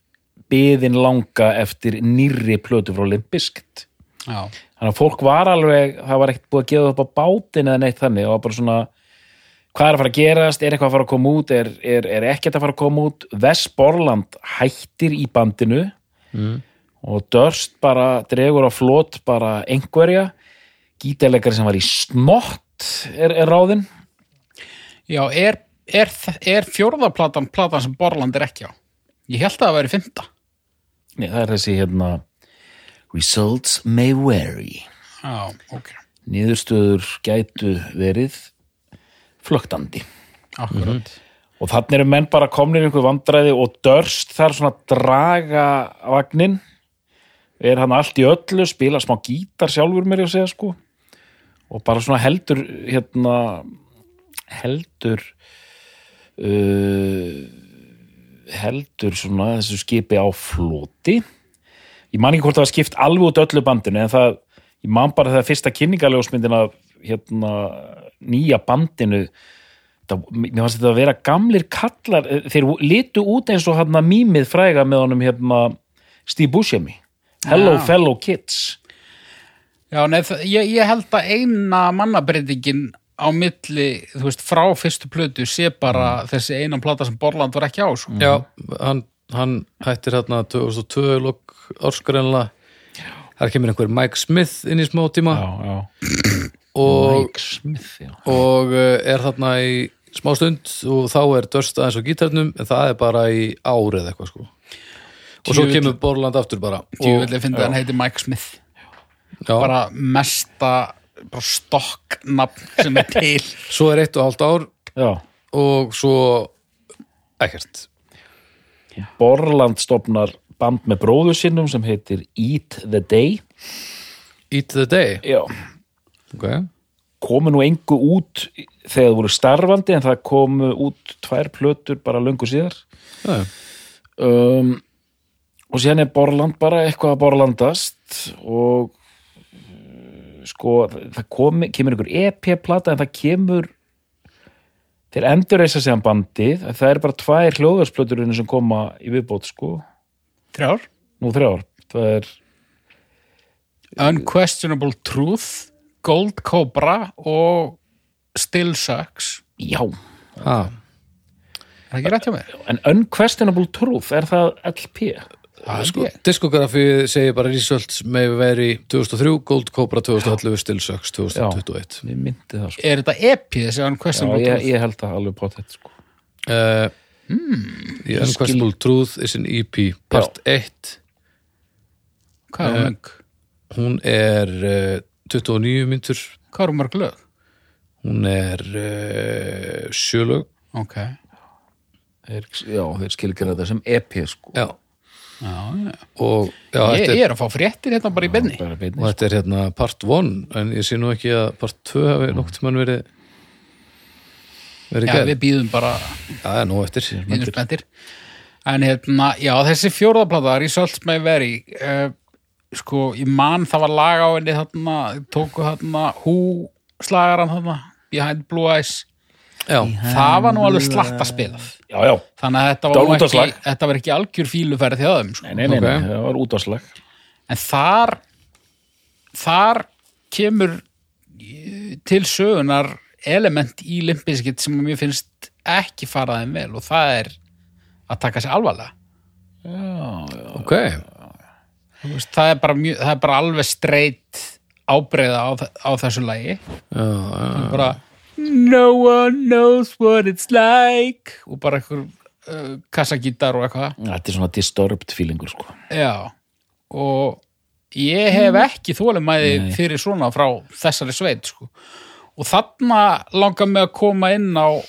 byðin langa eftir nýrri plötu frá Limp Bizkit. já, Þannig að fólk var alveg, það var ekkert búið að gefa upp á bátinn eða neitt þannig, var bara svona hvað er að fara að gerast, er eitthvað að fara að koma út? Er, er, er ekkert að fara að koma út? Wes Borland hættir í bandinu mm. og Dörst bara dregur á flot bara einhverja. Gítarleikari sem var í snott er, er ráðinn. Já er, er, er fjórðaplatan platan sem Borland er ekki á? Ég held að það væri fymta Nei, það er þessi hérna Results may vary. Já, ok, niðurstöður gætu verið flögtandi akkurat og þannig eru menn bara komnir í einhver vandræði og Dörst þar svona draga vagnin er hann allt í öllu, spila smá gítar sjálfur mér ég að segja sko. Og bara svona heldur hérna heldur uh, heldur svona þessu skipi á floti ég man ekki hvort það var skipt alveg út öllu bandinu en það, ég man bara þegar fyrsta kynningaljósmyndin af hérna nýja bandinu það, mér fannst þetta að vera gamlir kallar þeir litu út eins og hérna mýmið fræga með honum hérna Steve Buscemi Hello Já. fellow kids Já, nei, það- ég, ég held að eina mannabreitingin á milli, þú veist, frá fyrstu plötu sé bara þessi eina plata sem Borland var ekki á, sko. já, hann, hann hættir hérna 2002 lok árskareinlega þar kemur einhver Mike Smith inn í smá tíma já, já. og, Mike Smith já. og uh, er þarna í smá stund og þá er Dörst aðeins á gítarnum en það er bara í árið eitthvað sko og svo kemur Borland aftur bara og, Djúvillig fyndi hann heiti Mike Smith. já, Bara mesta bara stokknafn sem er til. [LAUGHS] svo er eitt og hálft ár já. og svo ekkert Borland stopnar band með bróður sinnum sem heitir Eat the Day. Eat the Day? Já. okay. komu nú engu út þegar það voru starfandi en það komu út tvær plötur bara löngu síðar. Já, um, og síðan er Borland bara eitthvað að borlandast og uh, sko, það komi, kemur einhver EP-plata en það kemur þeir endur reysa sig bandið, það er bara tvær hljóðvarsplöturinn sem koma í viðbót sko, Þrjár. nú þrjár það er, Unquestionable Truth, Gold Cobra og Still Sucks. já ah, Er það ekki rétt hjá mér? en Unquestionable Truth, er það LP? Það sko, diskografið segir bara Results may vary 2003, Gold Cobra 2011, Still Sucks 2021 Ég myndi það sko Er þetta EP þessi Já, Unquestionable ég, Truth? ég held það alveg på þetta sko uh, The Unquestionable Truth is an EP part 1 Hvað er Eh, hún löng? hún er uh, 29 myndur Hvað er hún mörg lög? hún er uh, sjölög Ok. þeir, Já, þeir skilgjara þetta sem EP sko já, Já, já. og já, Ég, ég er, er að fá fréttir hérna bara í benni. og beinni þetta er hérna part 1 en ég sé nú ekki að part 2 hafi nokkuð tímann verið verið Já, gerð við býðum bara já, það er nú eftir býðum spenntir. En hérna, já, þessi fjórðaplata, Results May Vary, uh, sko, ég man það var lag á henni þarna, tóku þarna, hú slagaran þarna, Behind Blue Eyes. já, Það var nú alveg slatta spilað. Já, já, Þannig að þetta Það var, var nú ekki, útvarpslag. þetta var ekki algjör fíluferð hjá þeim, sko. nei, nei, nei, nei það var útvarslag En þar þar kemur eh, til sögunar element í limpiskitt sem mér finnst ekki fara þeim vel og það er að taka sér alvarlega. Ok. Þú veist, það, er bara mjög, það er bara alveg streitt ábreyða á, á þessu lagi. Já, já, bara No one knows what it's like. Og bara einhver uh, kassagítar og eitthvað. Þetta er svona disturbed feelingur sko. Já, og ég hef ekki þólimæði fyrir svona frá þessari sveit sko. Og þarna langar mig að koma inn á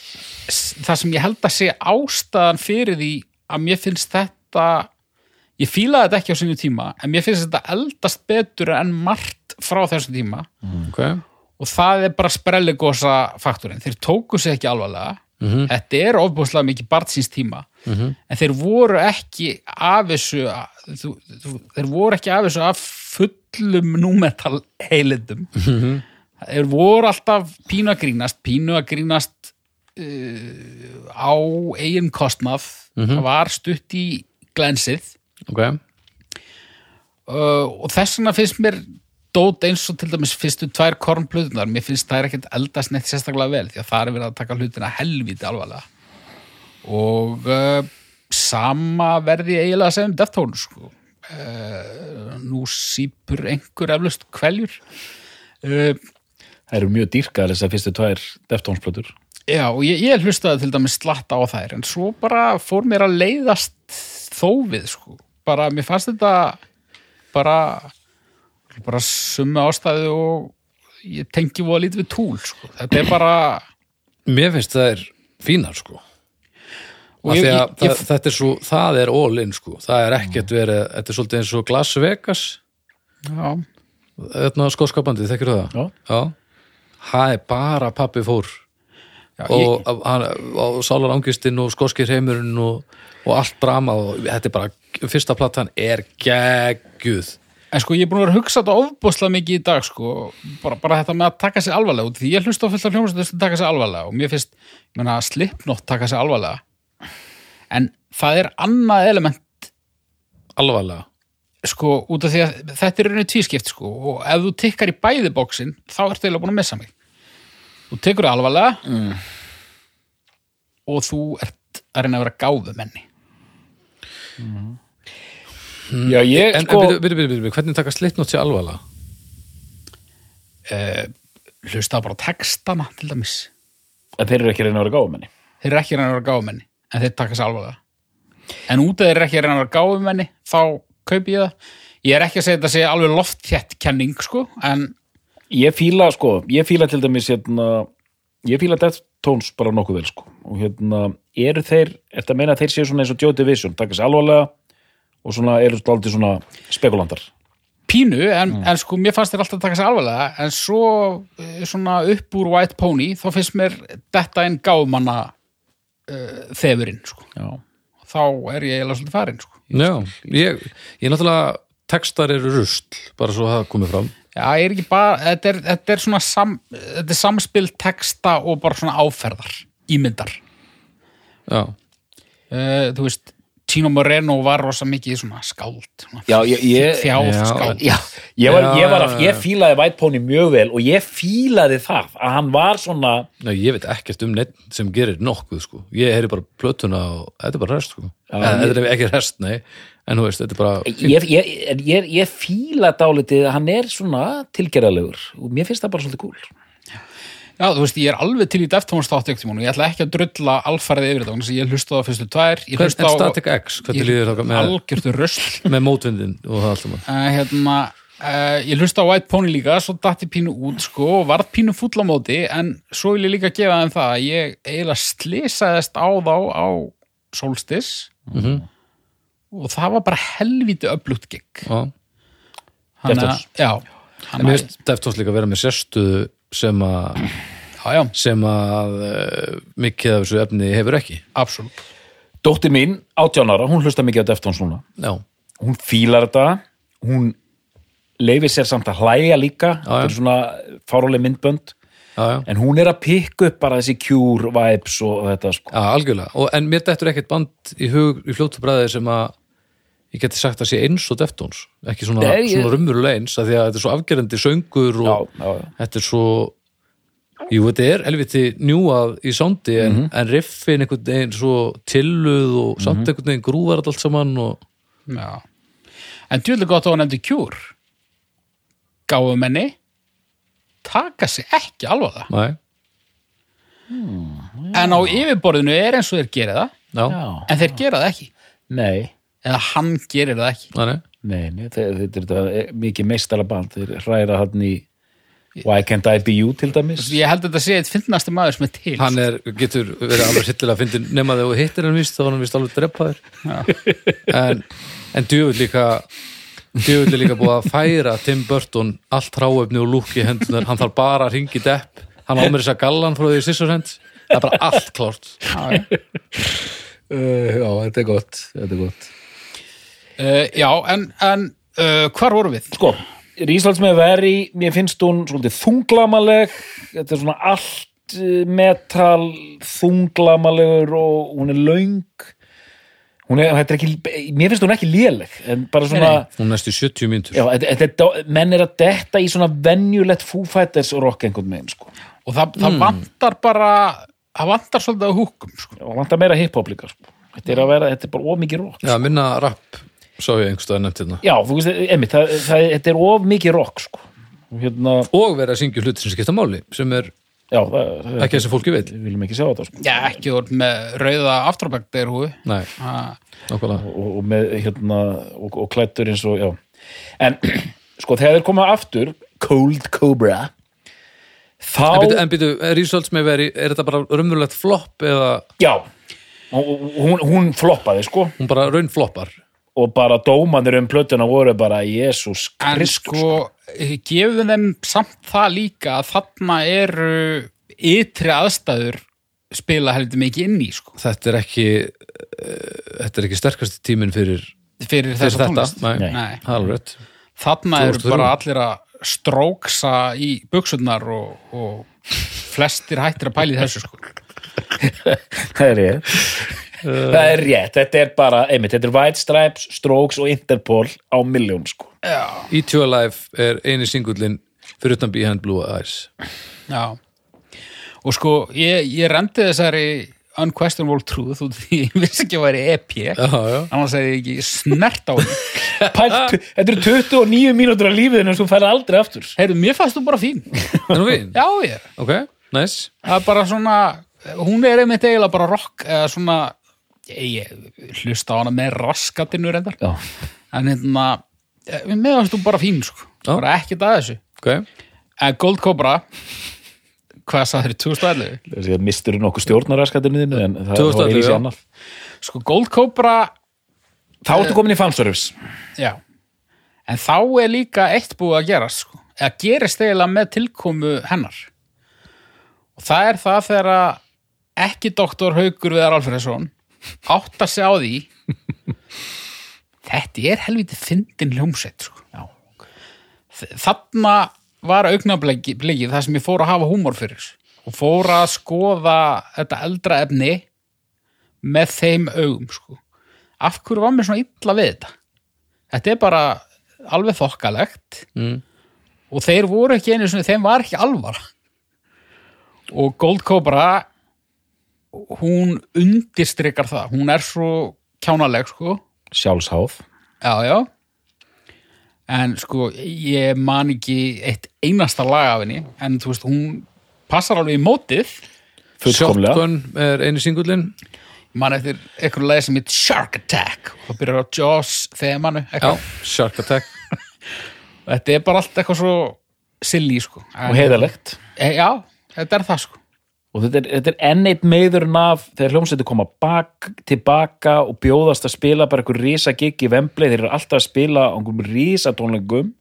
það sem ég held að sé ástæðan fyrir því að mér finnst þetta ég fílaði þetta ekki á sinni tíma en mér finnst þetta eldast betur en margt frá þessum tíma. Ok. Og það er bara sprelligosa faktorinn, þeir tóku sig ekki alvarlega. Þetta er ofbúslega mikið barnsins tíma. En þeir voru ekki af þessu þú, þú, þeir voru ekki af þessu af fullum númetal heilindum þeir voru alltaf pínu að grínast pínu að grínast uh, á eigin kostnað. Það var stutt í glensið. Ok, uh, og þess vegna finnst mér dót eins og til dæmis fyrstu tvær kornplötunar, mér finnst það er ekkert eldast neitt sérstaklega vel, því að það er verið að taka hlutina helviti alvarlega. Og uh, sama verði eiginlega að segja um Deftones sko. uh, nú sípur einhver eflust kveljur uh, Það eru mjög dýrkar þessar fyrstu tvær Deftones-plötur. Já og ég, ég hlustaði til dæmis slatta á þær en svo bara fór mér að leiðast þófið sko, bara mér fannst þetta bara bara summi ástæðu og ég tengi voða lítið við túl sko. þetta er bara mér finnst það er fínar sko. Og Af ég, því að ég, það, ég, þetta er svo, það er all in sko, það er ekkert verið, þetta er svolítið eins og Las Vegas, já, þetta skóskapandi, þekkir það? Já. Já, það er bara pappi fór já, og, ég, og, hann, og sálarangistinn og skóskir heimurinn og, og allt drama og þetta er bara, fyrsta platan er geggjuð. en sko ég er búin að vera að hugsa þetta ofbúslega mikið í dag sko, bara, bara þetta með að taka sig alvarlega út því ég hlusta á fullt af hljómsveitum sem taka sig alvarlega og mér finnst, ég meina, slipnótt taka sig alvarlega en það er annað element Alvarlega. Sko, út af því að þetta er rauninni tvískipt sko, og ef þú tikkar í bæði bóksin þá ertu eiginlega búin að missa mig. Þú tekur það alvarlega mm. og þú ert að reyna að vera gáðu menni Já, ég En, sko en byrju, byrju, byrju, byrju, hvernig taka slipnótt sér alvarlega? uh, hlusta bara textana til dæmis. Að Þeir eru ekki að reyna að vera gáfumenni þeir eru ekki að reyna að vera gáðu menni en þeir taka sér alvarlega. En út af þeir eru ekki að reyna að vera gáðu menni þá kaupi ég það. Ég er ekki að segja þetta sé alveg loftþjett kenning sko, en Ég fíla, sko, ég fíla til dæmis hérna, ég fíla Deftones bara nokkuð vel, sko. Og hérna, eru þeir, eftir að meina að þeir séu svona eins og Joy Division, taka sér alvarlega og svona eru stoltið svona spekulantar? Pínu, en, en sko mér fannst þér alltaf að taka sér alvarlega, en svo eh, svona upp úr White Pony þá finnst mér þetta einn gáfumanna uh, þefurinn, sko. Já, þá er ég eiginlega svolítið farin, sko. Já, ég, ég náttúrulega textar eru rusl, bara svo það komið fram. Já, ég er ekki bara, þetta er, þetta er svona sam, þetta er samspil texta og bara svona áferðar, ímyndar. Já, uh, þú veist, Tino Moreno var rosa mikið svona skáld svona Já, ég- ég- þjáð Já. skáld Já, ég, var, Já, ég, var að, ég fílaði White Pony mjög vel og ég fílaði það að hann var svona Nei, ég veit ekkert um neitt sem gerir nokkuð sko. ég heyri bara plötuna og þetta er bara rest sko. ég- þetta er ekki rest, nei en þú veist, þetta er bara ég, ég, en ég, ég fíla dálítið að hann er svona tilgerðalegur og mér finnst það bara svolítið cool Já, þú veist, ég er alveg til í Deftones þátt ekkert og ég ætla ekki að drulla alfarið yfir þetta ég hlusta á fyrstu tvær Hvern, en Static X, hvernig líður það með, algjörtu rösl [LAUGHS] með mótvindin og það allt saman? Uh, hérna, uh, ég hlusta á White Pony líka svo datti pínu út sko varð pínu fúll á móti en svo vil ég líka gefa þeim það að ég eiginlega slisaðist á þá á Solstis Mhm. og það var bara helvíti öflugt gig. Deftones. já, en Deftones líka vera með sérstuðu sem að sem að uh, mikið af þessu efni hefur ekki. Absolutt. Dóttir mín, 18 ára, hún hlusta mikið á Deftones núna. Já, hún fílar þetta. Hún leifir sér samt að hlæja líka. Já. fyrir svona fáráleg myndbönd. Já, já, en hún er að pikka upp bara þessi cure vibes og þetta sko. Já algjörlega. Og, en mér dettur ekkert band í hug í fljótu bræði sem að ég geti sagt að sé eins og Deftones ekki svona, Nei, ég- svona rummurulega eins af því að þetta er svo afgerandi söngur já, og já, já. þetta er svo jú, þetta er helviti njúað í sándi en, Mhm. en riffin einhvern veginn svo tilluð og samt einhvern veginn grúvar þetta allt saman og Já. En djúlega gott að hún nefndi kjúr. Gáfu menni taka sig ekki alvarlega. næ, En á yfirborðinu er eins og þeir gera það, já, já. en þeir gera það ekki. nei, Eða hann gerir það ekki. næ nei, nei þetta þetta er þetta mikið meistala band þeir hræra hann í Why Can't I Be You til dæmis? Ég held að þetta sé eitt fyndnasti maður sem er til. hann er, getur verið alveg hittilega að fyndi nema þegar þú hittir hann víst þá var hann víst alveg drepaður. En, en djöfull líka djöfull er líka búið að færa Tim Burton allt ráefni og lúk í hendunar hann þarf bara að ringi depp. Hann á mér þess að gallan frá því Sissorhend það er bara allt já. uh, já, þetta er gott þetta er gott Uh, já, en, en uh, hvar vorum við? sko, Ríslands með veri mér finnst hún svolítið þunglamaleg þetta er svona allt eh, metal þunglamalegur og hún er löng hún er, þetta er ekki mér finnst hún ekki léleg en bara svona Nei, hún næstu 70 mínútur Já, þetta, þetta, menn er að detta í svona venjulegt Foo Fighters rock einhvern veginn sko. Og það, það vantar bara, það vantar svolítið að húkum, sko. og vantar meira hip-hop líka sko. þetta er að vera, þetta er bara of mikið rock já, minna rapp sá ég einhverstað nefnt hérna Já, þú veist, einmitt, það, það, þetta er of mikið rock sko. Og hérna, og verið að syngja hluti sem skipta máli sem er já, það, það, ekki þessi fólki vil við viljum ekki sjá þetta sko. Já, ekki voru með rauða afturbæk þeir húi. nei, nákvæmlega og, og með hérna og, og klættur eins og, já en, [CLEARS THROAT] sko, þegar þeir koma aftur Cold Cobra þá, En byrju, en byrju, Results með veri, er þetta bara raunverulegt flopp eða já hún, hún floppaði, sko hún bara raun floppar? Og bara dómanir um plötuna voru bara Jésús En Kristus sko, gefum þeim samt það líka að þarna eru ytri aðstæður spila heldur mikið inn í sko, þetta er ekki uh, þetta er ekki sterkasti tíminn fyrir, fyrir fyrir þessa þetta. nei, Nei. Er Þarna eru 2003. bara allir að stróksa í buksurnar og, og flestir hættir að pæli þessu sko. [LAUGHS] það er rétt það er rétt, þetta er bara einmitt, þetta er White Stripes, Strokes og Interpol á miljón, sko. E2 Alive er eini singullin fyrir utan Behind Blue Eyes. Já. Og sko, ég, ég rendi þessari Unquestionable Truth út því ég vissi ekki að væri EP annars hefði ég ekki snert á [LAUGHS] Pælt, þetta eru 29 mínútur af lífiðinu sem þú færði aldrei aftur. Heyrðu, mér fannst þú bara fín. Það er Já, ég. Ok, nice. Það er bara svona hún er einmitt eiginlega bara rock eða svona ég, ég hlusta á hana með raskatinu reyndar. Já. en hérna eh, með þú bara fín sko. Já. bara ekkert að þessu. Ok, en Gold Cobra hvað sagði þér 2011 þessi að mistur nokkuð stjórnaraskatinu þínu en það 2011, var eins já. og annað? Sko Gold Cobra þá ertu komin í fanservice. Já. En þá er líka eitt búið að gerast sko. Eða gerist eiginlega með tilkomu hennar. Og það er það þegar að ekki doktor Haukur Viðar Alfreðsson átt að sjá því þetta er helviti fyndin hljómsveit sko. þarna var augnablikið það sem ég fór að hafa húmor fyrir og fór að skoða þetta eldra efni með þeim augum sko. af hverju var mér svona illa við þetta þetta er bara alveg þokkalegt mm. og þeir voru ekki einu svona, þeim var ekki alvara og Gold Cobra hún undirstrykar það. Hún er svo kjánaleg sko. Sjálfsháð. Já já. En sko ég man ekki eitt einasta lag af henni en þú veist hún passar alveg í mótið. Fullkomlega. Shotgun er einu singullin. Ég man eftir einhverju lagi sem heit Shark Attack. Og það byrjar á Jaws þegar mannu Já, Shark Attack. Þetta er bara allt eitthvað svo silly sko. En- og heiðalegt e, já, þetta er það sko og þetta er, þetta er enn eitt meðurinn af þegar hljómsveitir koma bak, tilbaka og bjóðast að spila bara einhver rísa gig í Vembley, þeir eru alltaf að spila á einhverjum rísa tónleikum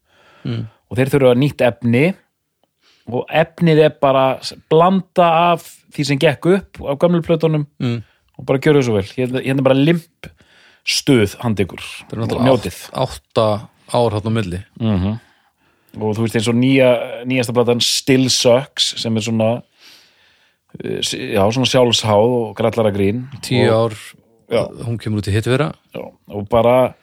og þeir þurfa nýtt efni. Og efnið er bara blanda af því sem gekk upp á gömlu plötunum Mm. og bara gjöru svo vel, hérna, hérna bara limp stuð er og njótið átt- átta ár hann á milli. Og þú veist eins og nýja, nýjasta platan Still Sucks sem er svona já, svona sjálfsháð og grallara grín Tíu og, ár, Já. hún kemur út í hitvera og bara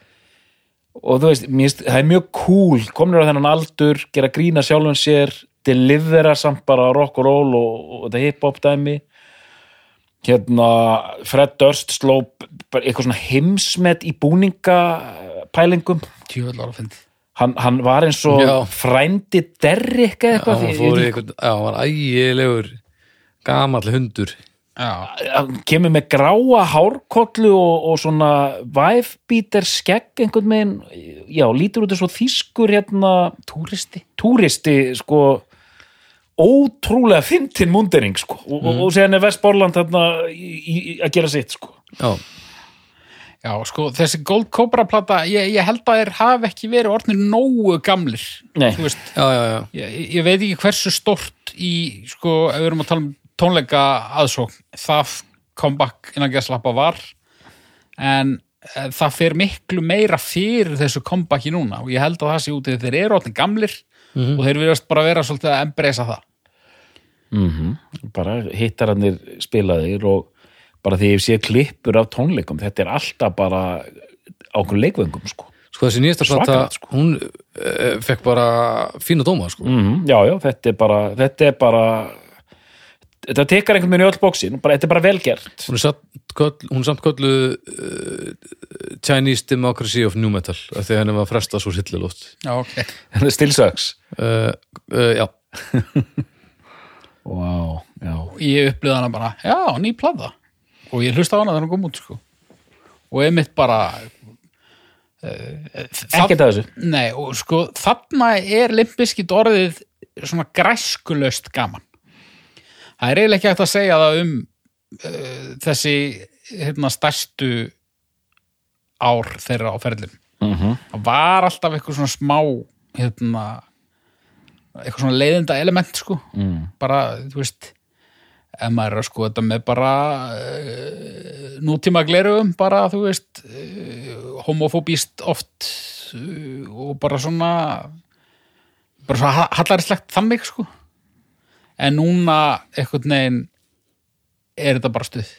og þú veist, finnst, það er mjög cool komnir á þennan aldur, gera grína sjálfum sér delivera samt bara rock og roll og, og þetta hip-hop dæmi. Hérna Fred Durst sló eitthvað svona heimsmet í búningapælingum. Hann, hann var eins og Já. frændi ég- eitthvað, já, hann var ægilegur gamalli hundur. Kemur með gráa hárkollu og, og svona væfbíter skegg einhvern veginn. Já, lítur út eins og þýskur hérna túristi. Túristi sko. Ótrúlega fyndin mundering sko. Og, mm. og séðan er Vestborland þarna í, í, að gera sitt sko. Já, já, sko, þessi Gold Cobra plata ég, ég held að þeir hafi ekki verið orðnir nógu gamlir. Nei. þú veist, já, já, já. ég, ég veit ekki hversu stort í, sko, ef við erum að tala um tónleika aðsókn, það comeback innan geðslappa var en eh, það fer miklu meira fyrir þessu comebacki núna. Og ég held að það sé út í þeir eru allir gamlir og þeir virðast bara vera svolítið að embracea það. Bara hittarannir spilaðir og bara því ég sé klippur af tónleikum þetta er alltaf bara á okkur leikvöngum sko. Sko þessi nýjasta plata, Svakalegt, sko. hún uh, fekk bara fína dóma, sko. mm, já, já, þetta er bara þetta er bara þetta tekar einhvern veginn í öll bóksin bara, þetta er bara velgert Hún er, satt, köll, hún er samt köllu uh, Chinese Democracy of New Metal af því að henni var frestað svo sillilótt. Já, ok. Still sucks Uh, uh, já, [LAUGHS] wow, já, ég upplýði hana bara, já, ný plata. Og ég hlusta á hana þegar hún kom út sko. og einmitt bara uh, ekkert af þessu. Nei, og sko þarna er limpiskit orðið svona græskulöst gaman það er eiginlega ekki hægt að segja það um uh, þessi hérna stærstu ár þeirra á ferðlum mm það var alltaf eitthvað svona smá hérna eitthvað svona leiðinda element sko. Mm. bara, þú veist ef maður er að sko þetta með bara uh, nútíma glerugum bara, þú veist uh, homofóbíst oft uh, og bara svona bara svona hallarslegt þannig sko en núna einhvern veginn er þetta bara stuð.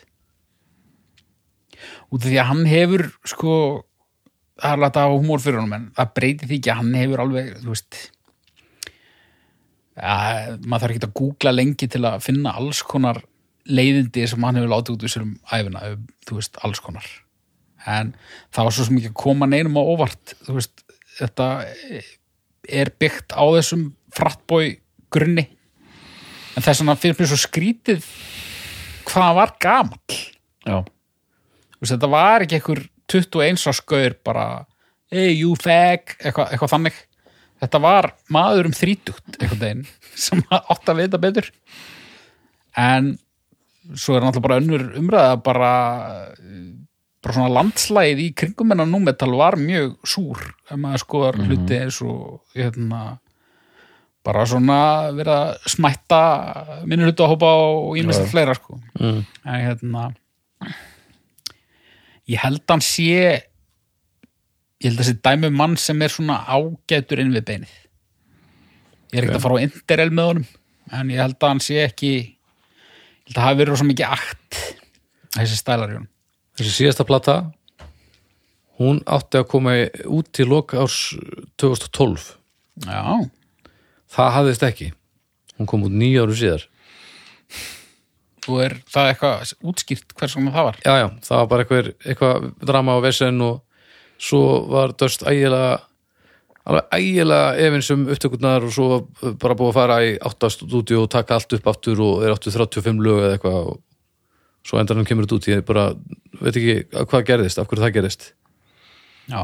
Út af því að hann hefur sko það er að hafa humor fyrir honum en það breytir því ekki að hann hefur alveg þú veist ja, maður þarf ekki að googla lengi til að finna alls konar leiðindi sem hann hefur látið út úr sér um æfina, þú veist, alls konar. En það var svo sem ekki að koma neinum á óvart, þú veist þetta er byggt á þessum frattbói grunni en þess vegna finnst mér svo skrítið hvað hann var gamall. Já, Þú veist, þetta var ekki einhver 21 á skauður bara hey you fag, eitthvað, eitthvað þannig. Þetta var maður um þrítugt einhvern veginn [LAUGHS] sem átt að vita betur. En svo er náttúrulega bara önnur umræða bara bara svona landslægið í kringum hennar númetal var mjög súr ef maður skoðar hluti eins og hérna bara svona vera að smætta minnur hlutu að hópa og ímest fleira sko. Mm. en hérna ég held hann sé ég held að þessi dæmi um mann sem er svona ágætur inn við beinið. Ég er ekkert að fara á Interrail með honum en ég held að hann sé ekki ég held að hafi verið svo mikið akt þessi stælar í honum. Þessi síðasta plata hún átti að koma í- út til loka árs 2012 já, það hafðist ekki. Hún kom út nýja áru síðar. Og er það eitthvað útskýrt hvers vegna það var? Já, já, það var bara eitthvað, eitthvað drama á vesen og svo var dörst ægilega alveg ægilega efins um upptökurnar og svo bara búið að fara í áttast stúdíu og taka allt upp aftur og er áttu 35 lög eða eitthvað og svo endanum kemur þetta út. Ég bara veit ekki hvað gerðist, af hverju það gerðist. Já,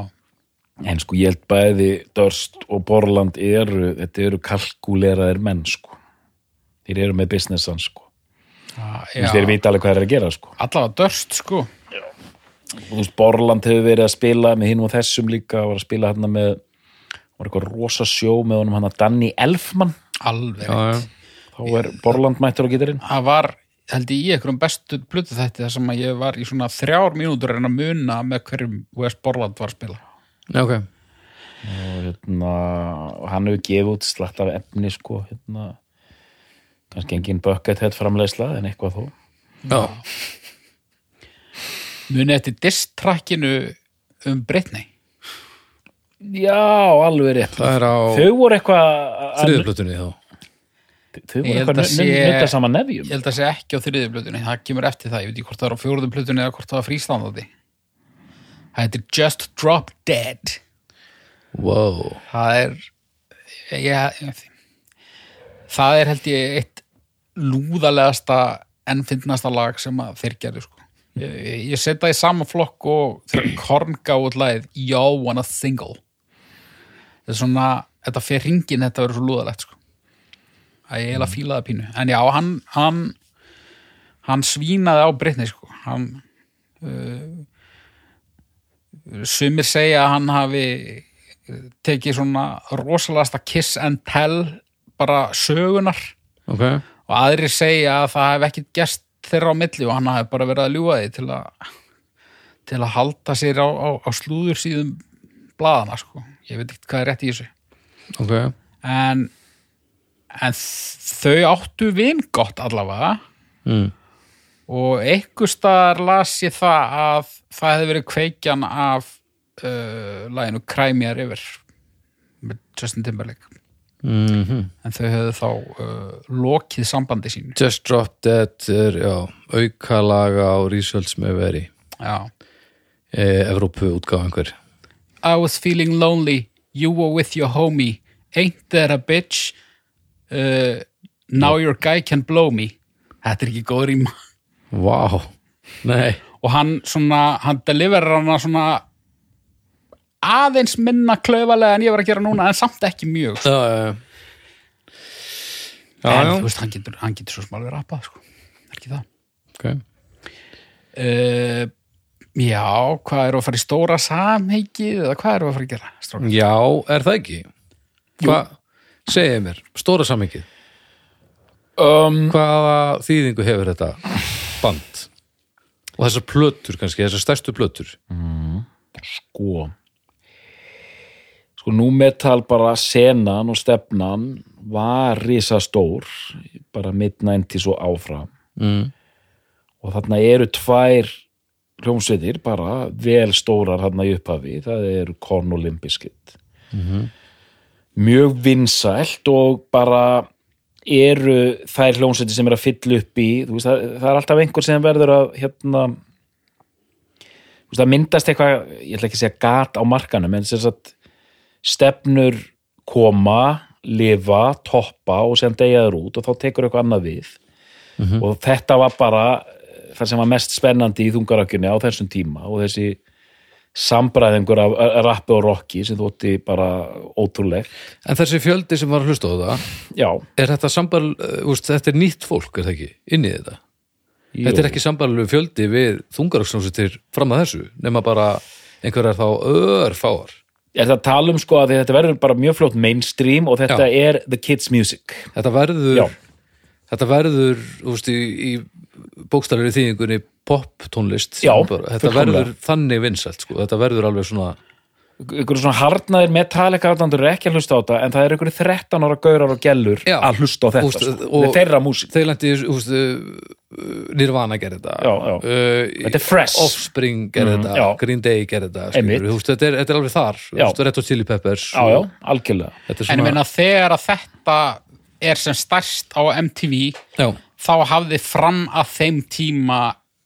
En sko ég held bæði Dörst og Borland eru, þetta eru kalkuleraðir menn sko. Þeir eru með businessan sko. já, Þú veist, þeir vita alveg hvað þeir eru að gera sko. allavega dörst sko Þú veist, Borland hefur verið að spila með hinn og þessum líka, var að spila hérna með var eitthvað rosa sjó með honum hann að Danny Elfman alveg já, já. þá er Borland mættur á gítarinn það var held ég í einhverjum bestu plötu þetta þar sem að ég var í svona þrjár mínútur en að muna með hverjum West Borland var að spila Já, ok, og hérna, og hann hefur gefið út slagt af efni sko hérna, kannski engin buckethead framleiðsla en eitthvað þó. Já, muni eftir distrakkinu um Britney? Já, alveg rétt. Það er á Þau voru eitthvað að- þriðuplötunni þá. Þau voru eitthvað sé- að nutta saman nefjum. Ég held að sé ekki á þriðju plötunni það kemur eftir það, ég veit ekki hvort það er á fjóruðum plötunni eða hvort það var frístandandi það heitir Just Drop Dead Wow, það er ég, það er held ég eitt lúðalegasta ennfindnasta lag sem að þeir gerðu sko. ég, ég setja í sama flokk og þegar Korn gáðu út lagið Y'all Wanna Single þetta er svona þetta fer hringin þetta verður svo lúðalegt sko. að ég eiginlega fíla það pínu en já, hann hann, hann svínaði á Britney sko. hann uh, sumir segja að hann hafi tekið svona rosalasta kiss and tell bara sögunar ok. Og aðrir segja að það hef ekkit gerst þeirra á milli og hann hef bara verið að ljúga því til að til að halda sér á, á, á slúður síðum blaðana sko. ég veit ekki hvað er rétt í þessu. Ok, en, en þau áttu vin gott allavega. Mm. Og einhver staðar las ég það að það hefði verið kveikjan af uh, laginu Kræmjar yfir með Justin Timberlake. Mm en þau hefðu þá uh, lokið sambandi sínu. Just Drop Dead er, já, auka laga á Results með veri já. e, Evrópu útgáfa einhver. I was feeling lonely you were with your homie. Ain't that a bitch? Uh, now your guy can blow me. Þetta er ekki góð rýma Vá, nei. Og hann svona, hann deliverar hana svona aðeins minna klaufalega en ég var að gera núna en samt ekki mjög sko. Já, en já, þú veist, hann getur, hann getur svo smálega rappað sko. Er ekki það? Ok. Uh, já, hvað er að fara í stóra samheikið eða hvað er að fara að gera strákar? Já, er það ekki? Hvað, segið mér, stóra sammikið um, Hvaða þýðingu hefur þetta band? Og þessar plötur kannski, þessar stærstu plötur. Sko. Sko nú metal bara senan og stefnan var risastór bara mid-90s og áfram. Mm. og þarna eru tvær hljómsveitir bara vel stórar þarna í upphafi. Það eru Korn og Limbiskit mjög vinsælt og bara eru þær hljómsveitir sem er að fylla upp í veist, það, það er alltaf einhver sem verður að hérna veist, það myndast eitthvað, ég ætla ekki að segja gat á markanum, en sem sagt stefnur koma lifa, toppa og sem deyjaður út og þá tekur eitthvað annað við. Og þetta var bara það sem var mest spennandi í þungarakjunni á þessum tíma og þessi sambræðingur af eh, rappi og rocki sem þótti bara ótrúleg En þessi fjöldi sem var að hlusta á það já, Er þetta sambal, uh, úst, þetta er nýtt fólk, er það ekki, inn í þetta? jú. Þetta er ekki samballu fjöldi við þungaröksljónsettir fram að þessu, nema bara einhverjar þá örfáar. ég ætla að tala um sko að þetta verður bara mjög fljótt mainstream og þetta Já. er the kids music Þetta verður, Já. þetta verður, þú veist, í, í bókstælir þýðingunni pop tónlist. Já, bara, þetta fullkomlega. verður þannig vinsælt, sko. Þetta verður alveg svona ykkur svona harnaðir Metallica aðdandur er ekki að hlusta á þetta en það er ykkur 13 ára gaurar og gellur Já. að hlusta á þetta Úst, sko. og- með þeirra músík þeir lendi, uh, Nirvana gerir þetta Já, já. Uh, Þetta er fresh. Offspring gerir þetta, já. Green Day gerir þetta úst, þetta, er, þetta er alveg þar Red Hot Chili Peppers já, já, algjörlega Þetta er En ég svona, meina þegar að þetta er sem stærst á MTV já, þá hafði fram að þeim tíma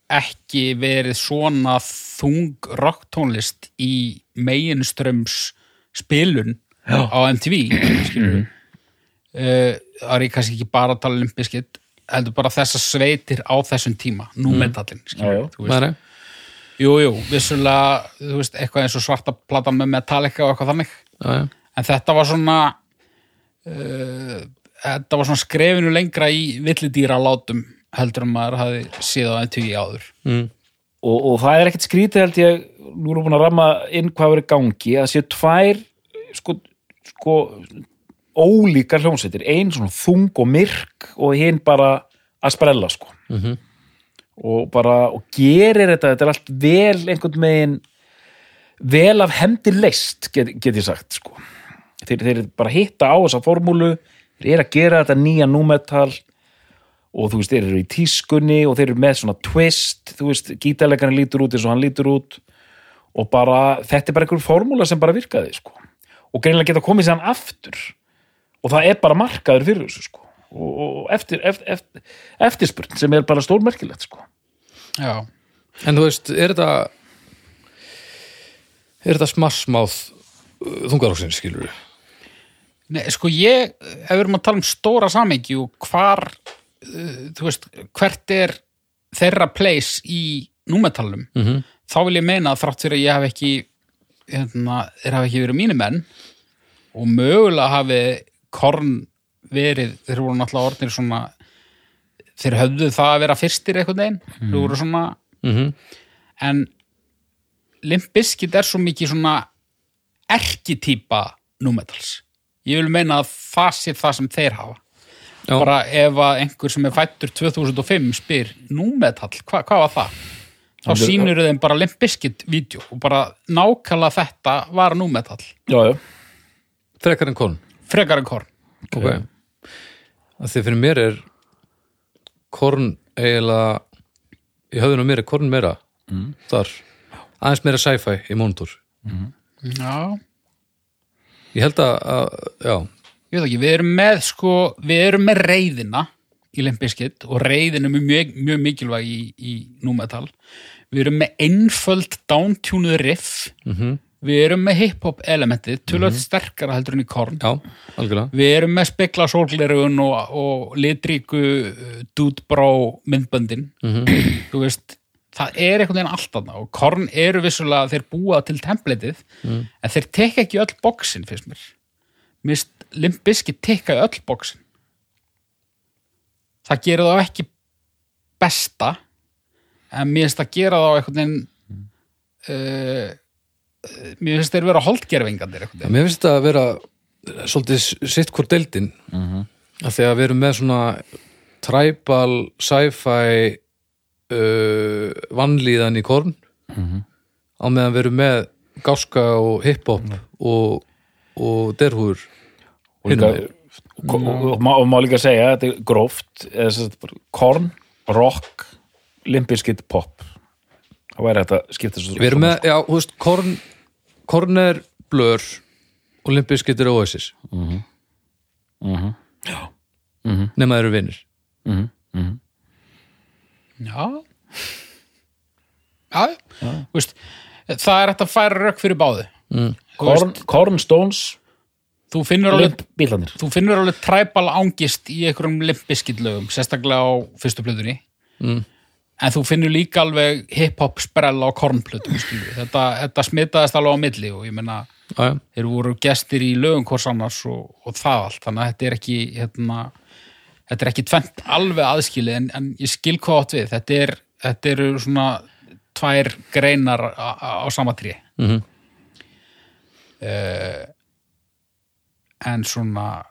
ekki verið svona þung rocktónlist í meginströms spilun Já. á MTV skilur við uh, það er ég kannski ekki bara að tala um Limbiskit heldur bara þessar sveitir á þessum tíma nú metallin veist. Nei, nei. jú, jú, vissulega þú veist, eitthvað eins og svarta platan með Metallica og eitthvað þannig Já, já. en þetta var svona uh, þetta var svona skrefinu lengra í villidýra látum heldur en maður hafi síð á MTV áður Mm. og, og það er ekkert skrítið held ég nú erum við búin að ramma inn hvað er í gangi að séu tvær sko, sko ólíkar hljómsveitir, ein svona þung og myrk og hinn bara að sprella sko Mhm. og bara, og gerir þetta þetta er allt vel einhvern megin vel af hendi leist get, get ég sagt sko þeir, þeir bara hitta á þessa formúlu þeir eru að gera þetta nýja númetal og þú veist, þeir eru í tískunni og þeir eru með svona twist þú veist, gítarleikarinn lítur út eins og hann lítur út og bara, þetta er bara einhver formúla sem bara virkaði, sko. Og greinilega geta komið sér hann aftur og það er bara markaður fyrir þessu, sko. Og, og eftir, eftir, eftir, eftirspurn sem er bara stórmerkilegt, sko. Já, En þú veist, er þetta er þetta smassmáð þungaróksins, skilur við Nei, sko ég ef við erum að tala um stóra samengi og hvar uh, þú veist, hvert er þeirra place í númetalum mm -hmm. þá vil ég meina að þrátt fyrir að ég hef ekki hérna, þeir hafi ekki verið mínu menn og mögulega hafi korn verið, þeir voru náttúrulega orðnir svona þeir höfðu það að vera fyrstir einhvern veginn, þeir voru svona Mm en Limp Bizkit er svo mikið svona erkitýpa númetals ég vil meina að það sé það sem þeir hafa. Já, bara ef að einhver sem er fættur 2005 spyr númetal, hva, hvað var það? þá Það- sýnur þeim bara Limp Bizkit vídeo og bara nákvæmlega þetta var númetal Já, já, frekar en korn frekar en korn. Ok. Að Því fyrir mér er korn eiginlega í höfðun á mér er korn meira þar, aðeins meira sci-fi í móntur já, Ég held að, að já, ég veit ekki, við erum með sko, við erum með reyðina í Limp Bizkit og reyðin er mjög, mjög mikilvæg í, í númetal við erum með einföld downtunuð riff. Mm við erum með hip-hop elementið tölvöld sterkara heldur en í korn. Já, við erum með spekla sólglerugun og, og litríku uh, dúdbrá myndböndin. Mm þú veist, það er einhvern veginn allt þarna og korn eru vissulega þeir búa til templatið en þeir teka ekki öll bóksin fyrst mér. Mist Limp Bizkit teka í öll bóksin það gerir þá ekki besta en mér finnst að gera þá einhvern veginn uh, mér finnst þeir vera holdgerfingandir veginn. Mér finnst þetta að vera svolítið sitt hvort deildin. Mhm. að því að við erum með svona tribal sci-fi uh, vannlíðan í korn. Á meðan við erum með gáska og hip-hop og, og derhúður og, líka, og, og, og, má- og líka segja þetta er gróft korn, rock limpiskit, pop. Það væri þetta að skipta svo við erum með, já, þú veist, korn korn er blör og limpiskit er oasis. Mhm. nema þeir eru vinnir Mhm, mhm. Já Já, já. Veist, það er hægt að færa rökk fyrir báði mm. Korn, Korn Stones, þú finnur alveg, alveg træbal ángist í einhverjum limpiskillögum sérstaklega á fyrstu plötunni Mm. en þú finnur líka alveg hip-hop sprell á kornplötum þetta, þetta smitaðist alveg á milli og ég já. þeir voru gestir í lögum hvors annars og, og það allt þannig að þetta er ekki hérna, þetta er ekki tvent alveg aðskilið en, en ég skil hvað átt við. Þetta, er, þetta eru svona tvær greinar á, á sama trí Mm en svona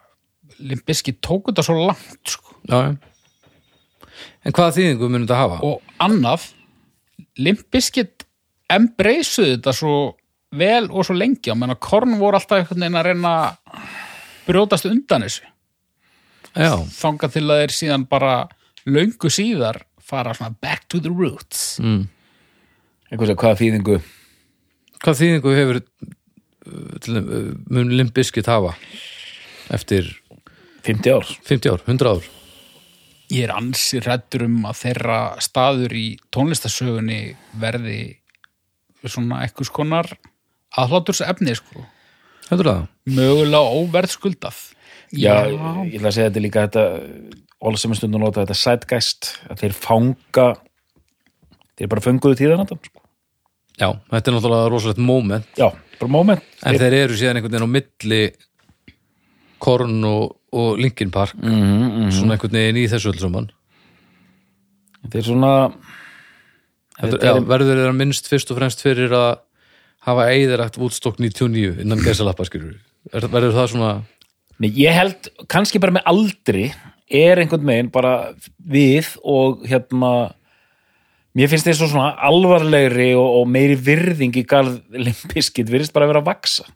Limbiski tók þetta svo langt sko. já, en hvaða þýðingu munum þetta hafa? og annað Limbiskit embraceuðu þetta svo vel og svo lengi. Á menn að korn voru alltaf einhvern veginn að reyna að brjótast undan þessu Já, þangað til að þeir síðan bara löngu síðar fara svona back to the roots. Mm. Eitthvað sem hvaða þýðingu? Hvað þýðingu hefur uh, til, uh, mun limbiskit hafa eftir 50 ár. 50 ár, 100 ár? Ég er ansi rættur um að þeirra staður í tónlistasögunni verði svona eitthvað skonar aðhláturs efni sko. Heldur það? mögulega óverðskuldað Já, ég ætla að segja þetta líka þetta Óla sem er stundum nota þetta sætgæst að þeir fanga þeir bara fönguðu tíðan þetta sko. Já, þetta er náttúrulega rosalegt moment. Já, bara moment. En þeir eru síðan einhvern veginn á milli Korn og, og Linkin Park. Mm -hmm, svona einhvern veginn í þessu öll saman. Þeir svona Heldur, já, verður þeirra minnst fyrst og fremst fyrir að hafa eiðirægt Woodstock 99 innan gæsalappa skilur verður það svona Nei, ég held kannski bara með aldri er einhvern veginn bara við og hérna mér finnst svo svona alvarlegri og, og meiri virðing í garð limpiskit virðist bara að vera að vaksa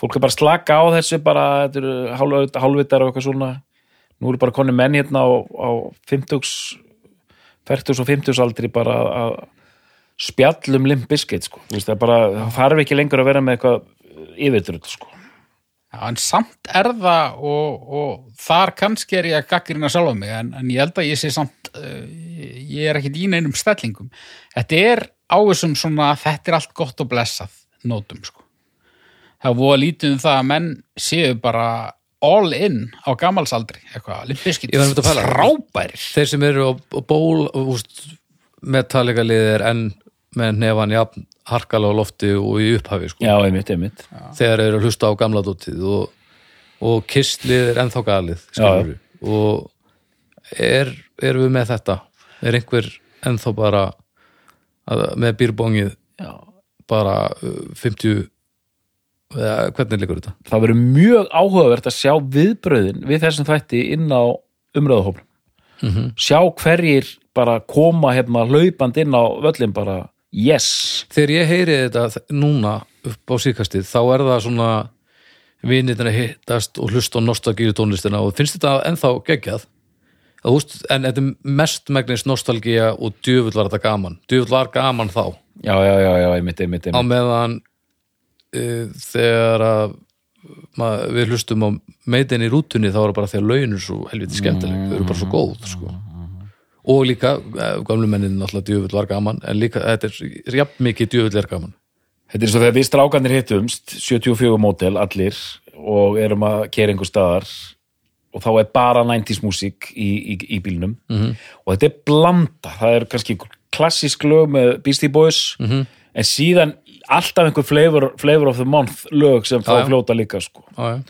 fólk er bara að slaka á þessu bara, þetta eru hálf- hálfvitar og eitthvað svona. Nú eru bara konni menn hérna á, á 50 40 og 50 aldri bara að spjallum limpiskit sko, það bara þarf ekki lengur að vera með eitthvað yfirdröld sko en samt er það og, og þar kannski er ég að gaggrina sjálfa mig en, en ég held að ég sé samt uh, ég er ekkit í neinum stellingum þetta er á þessum svona þetta er allt gott og blessað nótum sko. það er voða lítið um það að menn séu bara all in á gamalsaldri eitthvað, að pæla. frábærir þeir sem eru á, á ból úst, metallica liðir en með nefan jafn harkala á lofti og í upphafi sko. Já, einmitt, einmitt. Þegar þeir eru að hlusta á gamla dótið og, og kistlið er ennþá galið skilur við og er, erum við með þetta? Er einhver ennþá bara að, með býrbóngið Já. bara uh, 50 eða hvernig liggur þetta? það verður mjög áhugavert að sjá viðbröðin við þessum þætti inn á umröðahófnum sjá hverjir bara koma hérna hlaupand inn á völlin bara yes. Þegar ég heyri þetta núna upp á síkastið þá er það svona vinirna hittast og hlusta á nostalgíu tónlistina og finnst þetta ennþá geggjað. Veist, en þetta er mest megnis nostalgía og djöfull var þetta gaman. Djöfull var gaman þá. Já, já, já, já, einmitt, einmitt, á einmitt. meðan uh, þegar að við hlustum á meitin í rútunni þá er það bara því að launur svo helviti skemmtileg, þau eru bara svo góð sko. Og líka uh, gamlu mennin náttúrulega djöfull var gaman en líka þetta er jafn mikið djöfull er gaman þetta er svo þegar við strákanir hittumst 74 mótel allir og erum að kera einhver staðar og þá er bara 90s músík í, í, í bílnum -hmm. og þetta er blanda, það er kannski klassísk lög með Beastie Boys -hmm. en síðan alltaf einhver flavor, flavor of the month lög sem já. fljóta líka sko. Já, já.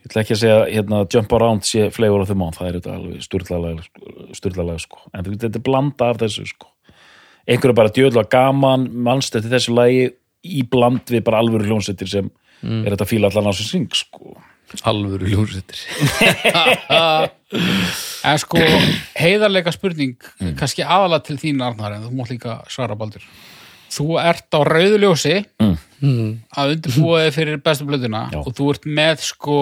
Ég ætla ekki að segja hérna, Jump Around sé flavor of the month það er þetta alveg sturlalega sko. en þetta er blanda af þessu sko. einhverju bara djöðlega gaman mannst eftir þessu lagi í bland við bara alvöru hljónsettir sem er þetta fíla allan á sem syng sko. alvöru ljónsettir [LAUGHS] en sko heiðarleika spurning kannski aðalega til þín Arnar en þú mátt líka svara baldur þú ert á rauðuljósi að undirbúa þig fyrir bestu blöðuna Já. og þú ert með sko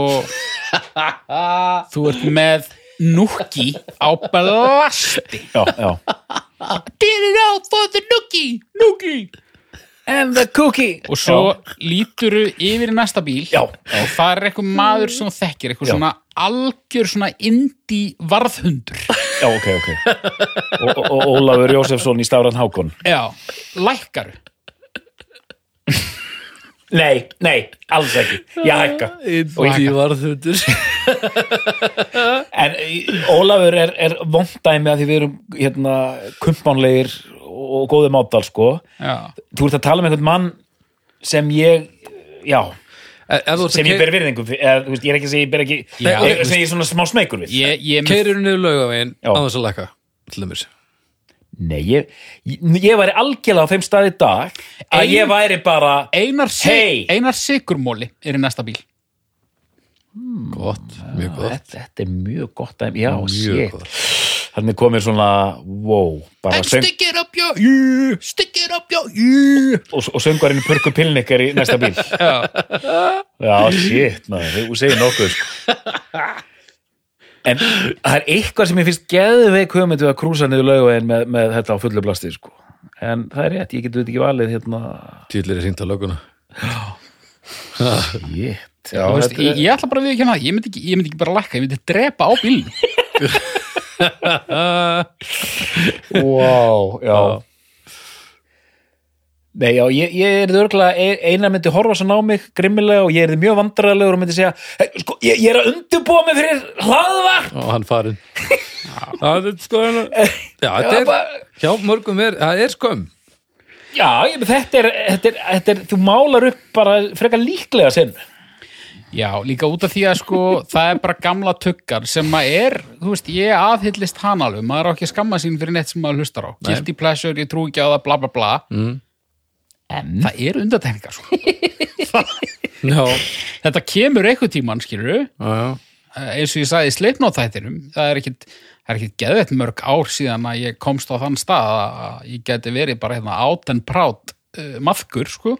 [LAUGHS] þú ert með núki á blasti. Já, já. Get it out for the núki núki and the cookie. Og svo líturu yfir í næsta bíl Já. og það er eitthvað maður sem þekkir eitthvað Já. svona algjör svona indie varðhundur. Já, ok, ok. Og, og, og Ólafur Jósefsson í Stafran Hákon. Já, lækkaru nei, nei, alls ekki ég hækka og því varðhundur En í- Ólafur er, er vondæmi að því við erum hérna kumpánlegir og góði máttal sko. já, Þú ert að tala um einhvern mann sem ég, já, sem ég ber virðingu þú veist, ég er ekki að segja, ég ber ekki, Já. ég, sem ég er svona smá smeykur við. ég, ég með keirir niður laugavegin Já. á þess að lækka til dæmis Nei, ég, ég, væri algjörlega á þeim stað í dag að Ein- ég væri bara, Einar, Hey! Einar Sigurmóli er í næsta bíl gott, mjög gott þetta, þetta er mjög gott dæmi, já, gott Þannig komið svona, wow, bara söng, Stick it up your you, stick it up your you. og, og söngvarinn Pörku Pilnik er í næsta bíl. [LAUGHS] Já, Já, shit, maður, þú segir nokkuð, sko. [LAUGHS] En það er eitthvað sem ég finnst geðveik hugmynd við að krúsa niður laugavegin með, með þetta á fullu blasti, sko. En það er rétt, ég getur þetta ekki valið hérna. Týlir er hringt á löguna Shit. Já, veist, þetta ég, er- ég ætla bara að við ekki ég myndi ekki, ég myndi ekki bara lækka, ég myndi drepa á bílnum. [LAUGHS] Wow, já. Nei, já, ég, ég er örgulega eina myndi horfa svo ná mig grimmilega og ég er mjög vandræðalegur og myndi segja, hey, sko, ég, ég er að undirbúa mig fyrir hlaðvarp og hann farin Já, [LAUGHS] þetta er sko Já, þetta Já, er, bara- hjá mörgum er, það er skömm Já, ég, þetta, er, þetta, er, þetta er, þú málar upp bara frekar líklega sinn. Já, líka út af því að sko það er bara gamla tuggar sem að er, þú veist, ég aðhyllist hann alveg, maður á ekki að skamma sín fyrir neitt sem maður hlustar á. Guilty pleasure, ég trú ekki á það, bla bla bla. mm. En? Það er undartekningar sko. [LAUGHS] Þetta kemur eitthvað tíman, skilur já, já eins og ég sagði í sleipnóþættinum, það er ekkit, það er ekkit geðvett mörg ár síðan að ég komst á þann stað að ég geti verið bara hérna át en prát uh, maðkur, sko.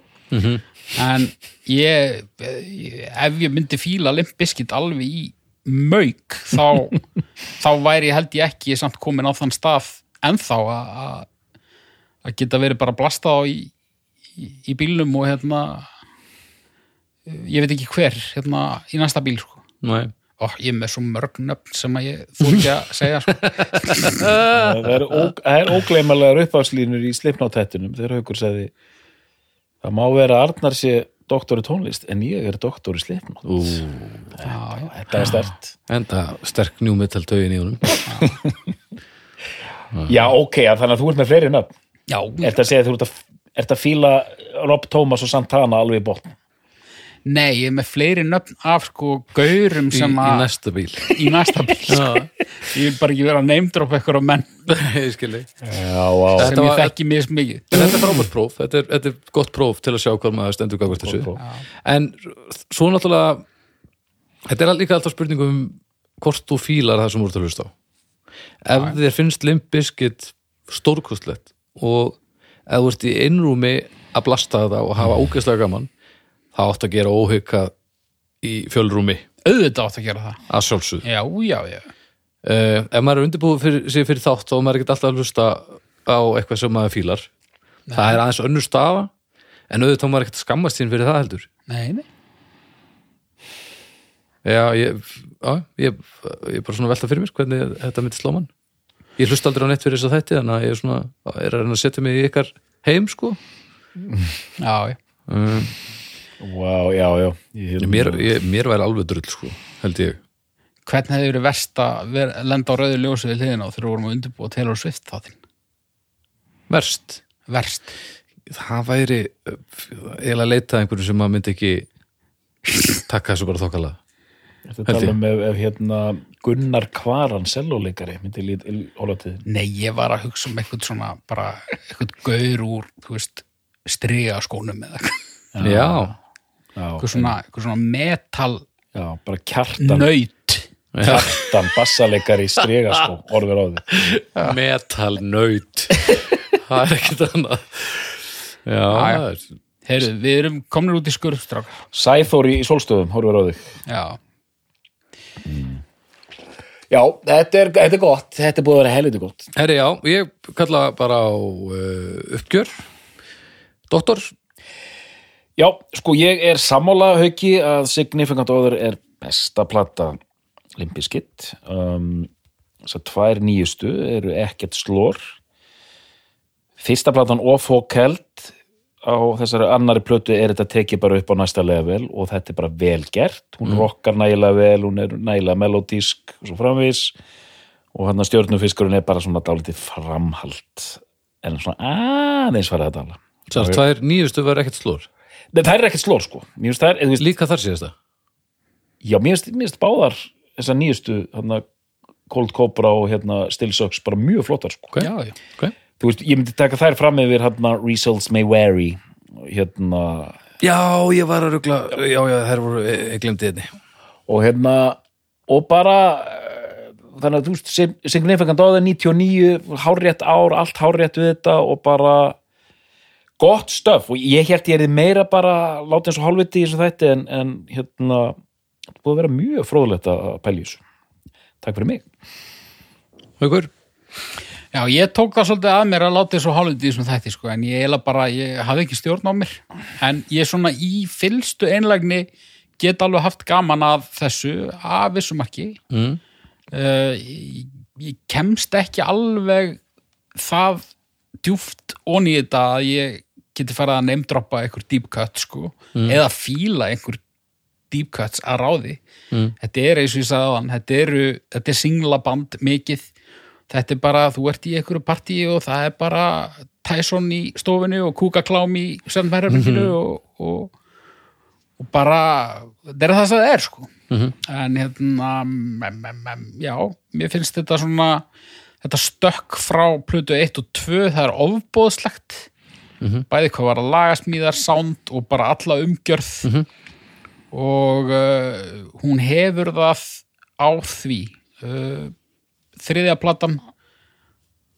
En ég, ég, ef ég myndi fíla limpiskit alveg í mauk, þá, [LAUGHS] þá væri ég held ég ekki samt komin á þann stað ennþá að geta verið bara blastað á í, í, í bílnum og hérna ég veit ekki hver hérna í næsta bíl sko. Nei. Ó, ég er með svo mörg nöfn sem að ég þú ekki að [LAUGHS] segja sko. það er, ó, það er ógleymanlegar uppáðslínur í slipnátættunum þegar haukur sagði það má vera Arnar sé doktor í tónlist en ég er doktor í slipnát Ú, já, já. þetta er stert enda sterk njúmetal tögin í honum [LAUGHS] já ok, já, þannig að þú ert með fleiri nöfn já, er þetta að segja að þú ert að, ert að fíla Rob Thomas og Santana alveg í botn? Nei, ég er með fleiri nöfn af sko gaurum í, sem í að næsta bíl. Í næsta bíl. Sko. ég vil bara ekki vera að neymdrópa eitthvað á menn. [LAUGHS] Ég skilji já, á, Þetta sem ég var- þekki mis mikið. Þetta er frábært próf, þetta er, þetta er gott próf til að sjá hvað maður stendur gagvart þessu. En svo náttúrulega þetta er líka alltaf spurning um hvort þú fílar það sem þú ert að hlusta á. Ef þér finnst Limp Bizkit stórkostlegt og ef þú ert í einrúmi að blasta það og hafa ógeðslega gaman þá átt að gera óhygga í fjölrúmi. Auðvitað átt að gera það. Að sjálfsögð já, já, já. Uh, ef maður er undirbúið fyrir, sig fyrir þátt þá er maður ekkert alltaf að hlusta á eitthvað sem maður fílar það er aðeins önnur stafa en auðvitað á maður ekkert að skammast sín fyrir það heldur. Nei, nei. já, ég, já, ég, ég er bara svona að velta fyrir mér hvernig þetta myndi slá mann ég hlusta aldrei á neitt fyrir þess að þetta þannig að ég er svona, er að reyna að setja mig í ykkar heim sko. Já, já. Um, wow, já, já. Ég, mér, ég, mér væri alveg drull sko held ég. Hvernig hefði verið verst að lenda á rauðu ljósu við hliðina og þegar við vorum að undirbúa Taylor Swift þáttinn? Verst. Verst. Það væri uh, eiginlega að leita að einhverju sem maður myndi ekki taka þessu bara þokkala Þetta tala um ef, ef hérna Gunnar Kvaran, selóleikari myndi lít í hólatíðin Nei, ég var að hugsa um eitthvað svona bara eitthvað gaur úr, þú veist striga skónum eða eitthvað. Já, eitthvað svona, eitthvað svona metal já, bara kjartan nöyt kjartan, bassaleikari, stregaskó [LAUGHS] orður á því metal nöyt [LAUGHS] það er ekkert annað. Já, það er- Heyrðu, við erum komnir út í skurðstrákar Sæþór í sólstöðum, horfur á því Já, Já, þetta er, þetta er gott, þetta er búið að vera helviti gott. Herri, já, ég kalla bara á uh, uppgjör. Doktor, Já, sko ég er sammála hauki að Significant Other er besta plata Limpiskitt um, þessar tvær nýjustu eru ekkert slór fyrsta platan Off Hawk Held á þessari annari plötu er þetta tekið bara upp á næsta level og þetta er bara vel gert. Hún rockar nægilega vel, hún er nægilega melodísk og svo framvís og hann að stjörnufiskurinn er bara svona dálítið framhald en svona aðeins farið að tala. Þessar tvær nýjustu var ekkert slór Nei, það er ekkert slór sko. Það er, eða Líka þar síðast það já, mér finnst, báðar þessar nýjustu, Cold Cobra og hérna Still Sucks bara mjög flottar sko. Okay. já, já. Okay. Þú veist, ég myndi taka þær fram yfir hérna Results May Vary hérna, Já, ég var að rugla Já, já, þær voru, ég glemdi einni og hérna og bara eh, þannig að þú veist, sem- significant á það 99, hárrétt ár, allt hárrétt við þetta og bara gott stöf og ég held ég er meira bara láta eins og hálfviti í þessu þætti en, en hérna, þetta búið að vera mjög fróðlegt að pæla í þessu. Takk fyrir mig. Haukur? Já, ég tók það svolítið að mér að láta þessu hálfandi sem þetta, sko, en ég eiginlega bara, ég hafði ekki stjórn á mér, en ég svona í fylstu einlægni get alveg haft gaman af þessu af vissum ekki. Mm. Uh, ég, ég kemst ekki alveg það djúft onni í þetta að ég geti farið að neymdroppa einhver deep cut, sko, eða fíla einhver deep cuts að ráði. Mm. Þetta er eins og ég sagði aðan, þetta, eru, þetta er singlaband mikið, þetta er bara, þú ert í einhverju partíi og það er bara Tyson í stofinu og kúkaklám í sennverðarbygginu og, og, og bara, þetta er það sem það er, sko. Mhm. En hérna, em, em, em, já, mér finnst þetta svona, þetta stökk frá plötu 1 og 2, það er ofbóðslegt, bæði hvað var að lagasmíðar, sound og bara alla umgjörð. Og uh, hún hefur það á því uh, þriðja platan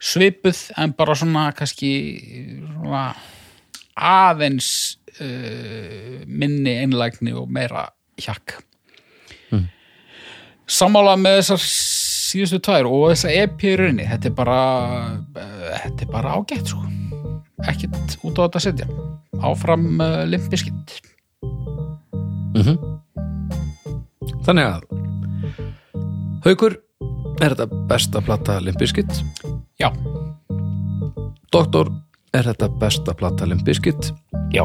svipuð en bara svona kannski svona aðeins uh, minni einlægni og meira hjakk. Mm. sammála með þessar síðustu tvær og þessa EP í rauninni. Þetta er bara uh, þetta er bara ágætt sko. Ekkert út á þetta setja. Áfram uh, limpiskitt Þannig að Haukur, er þetta besta plata Limbiskit? já, Doktor, er þetta besta plata Limbiskit? Já,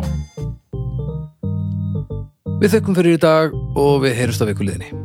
Við þekkum fyrir í dag og við heyrjumst á vikuliðinni.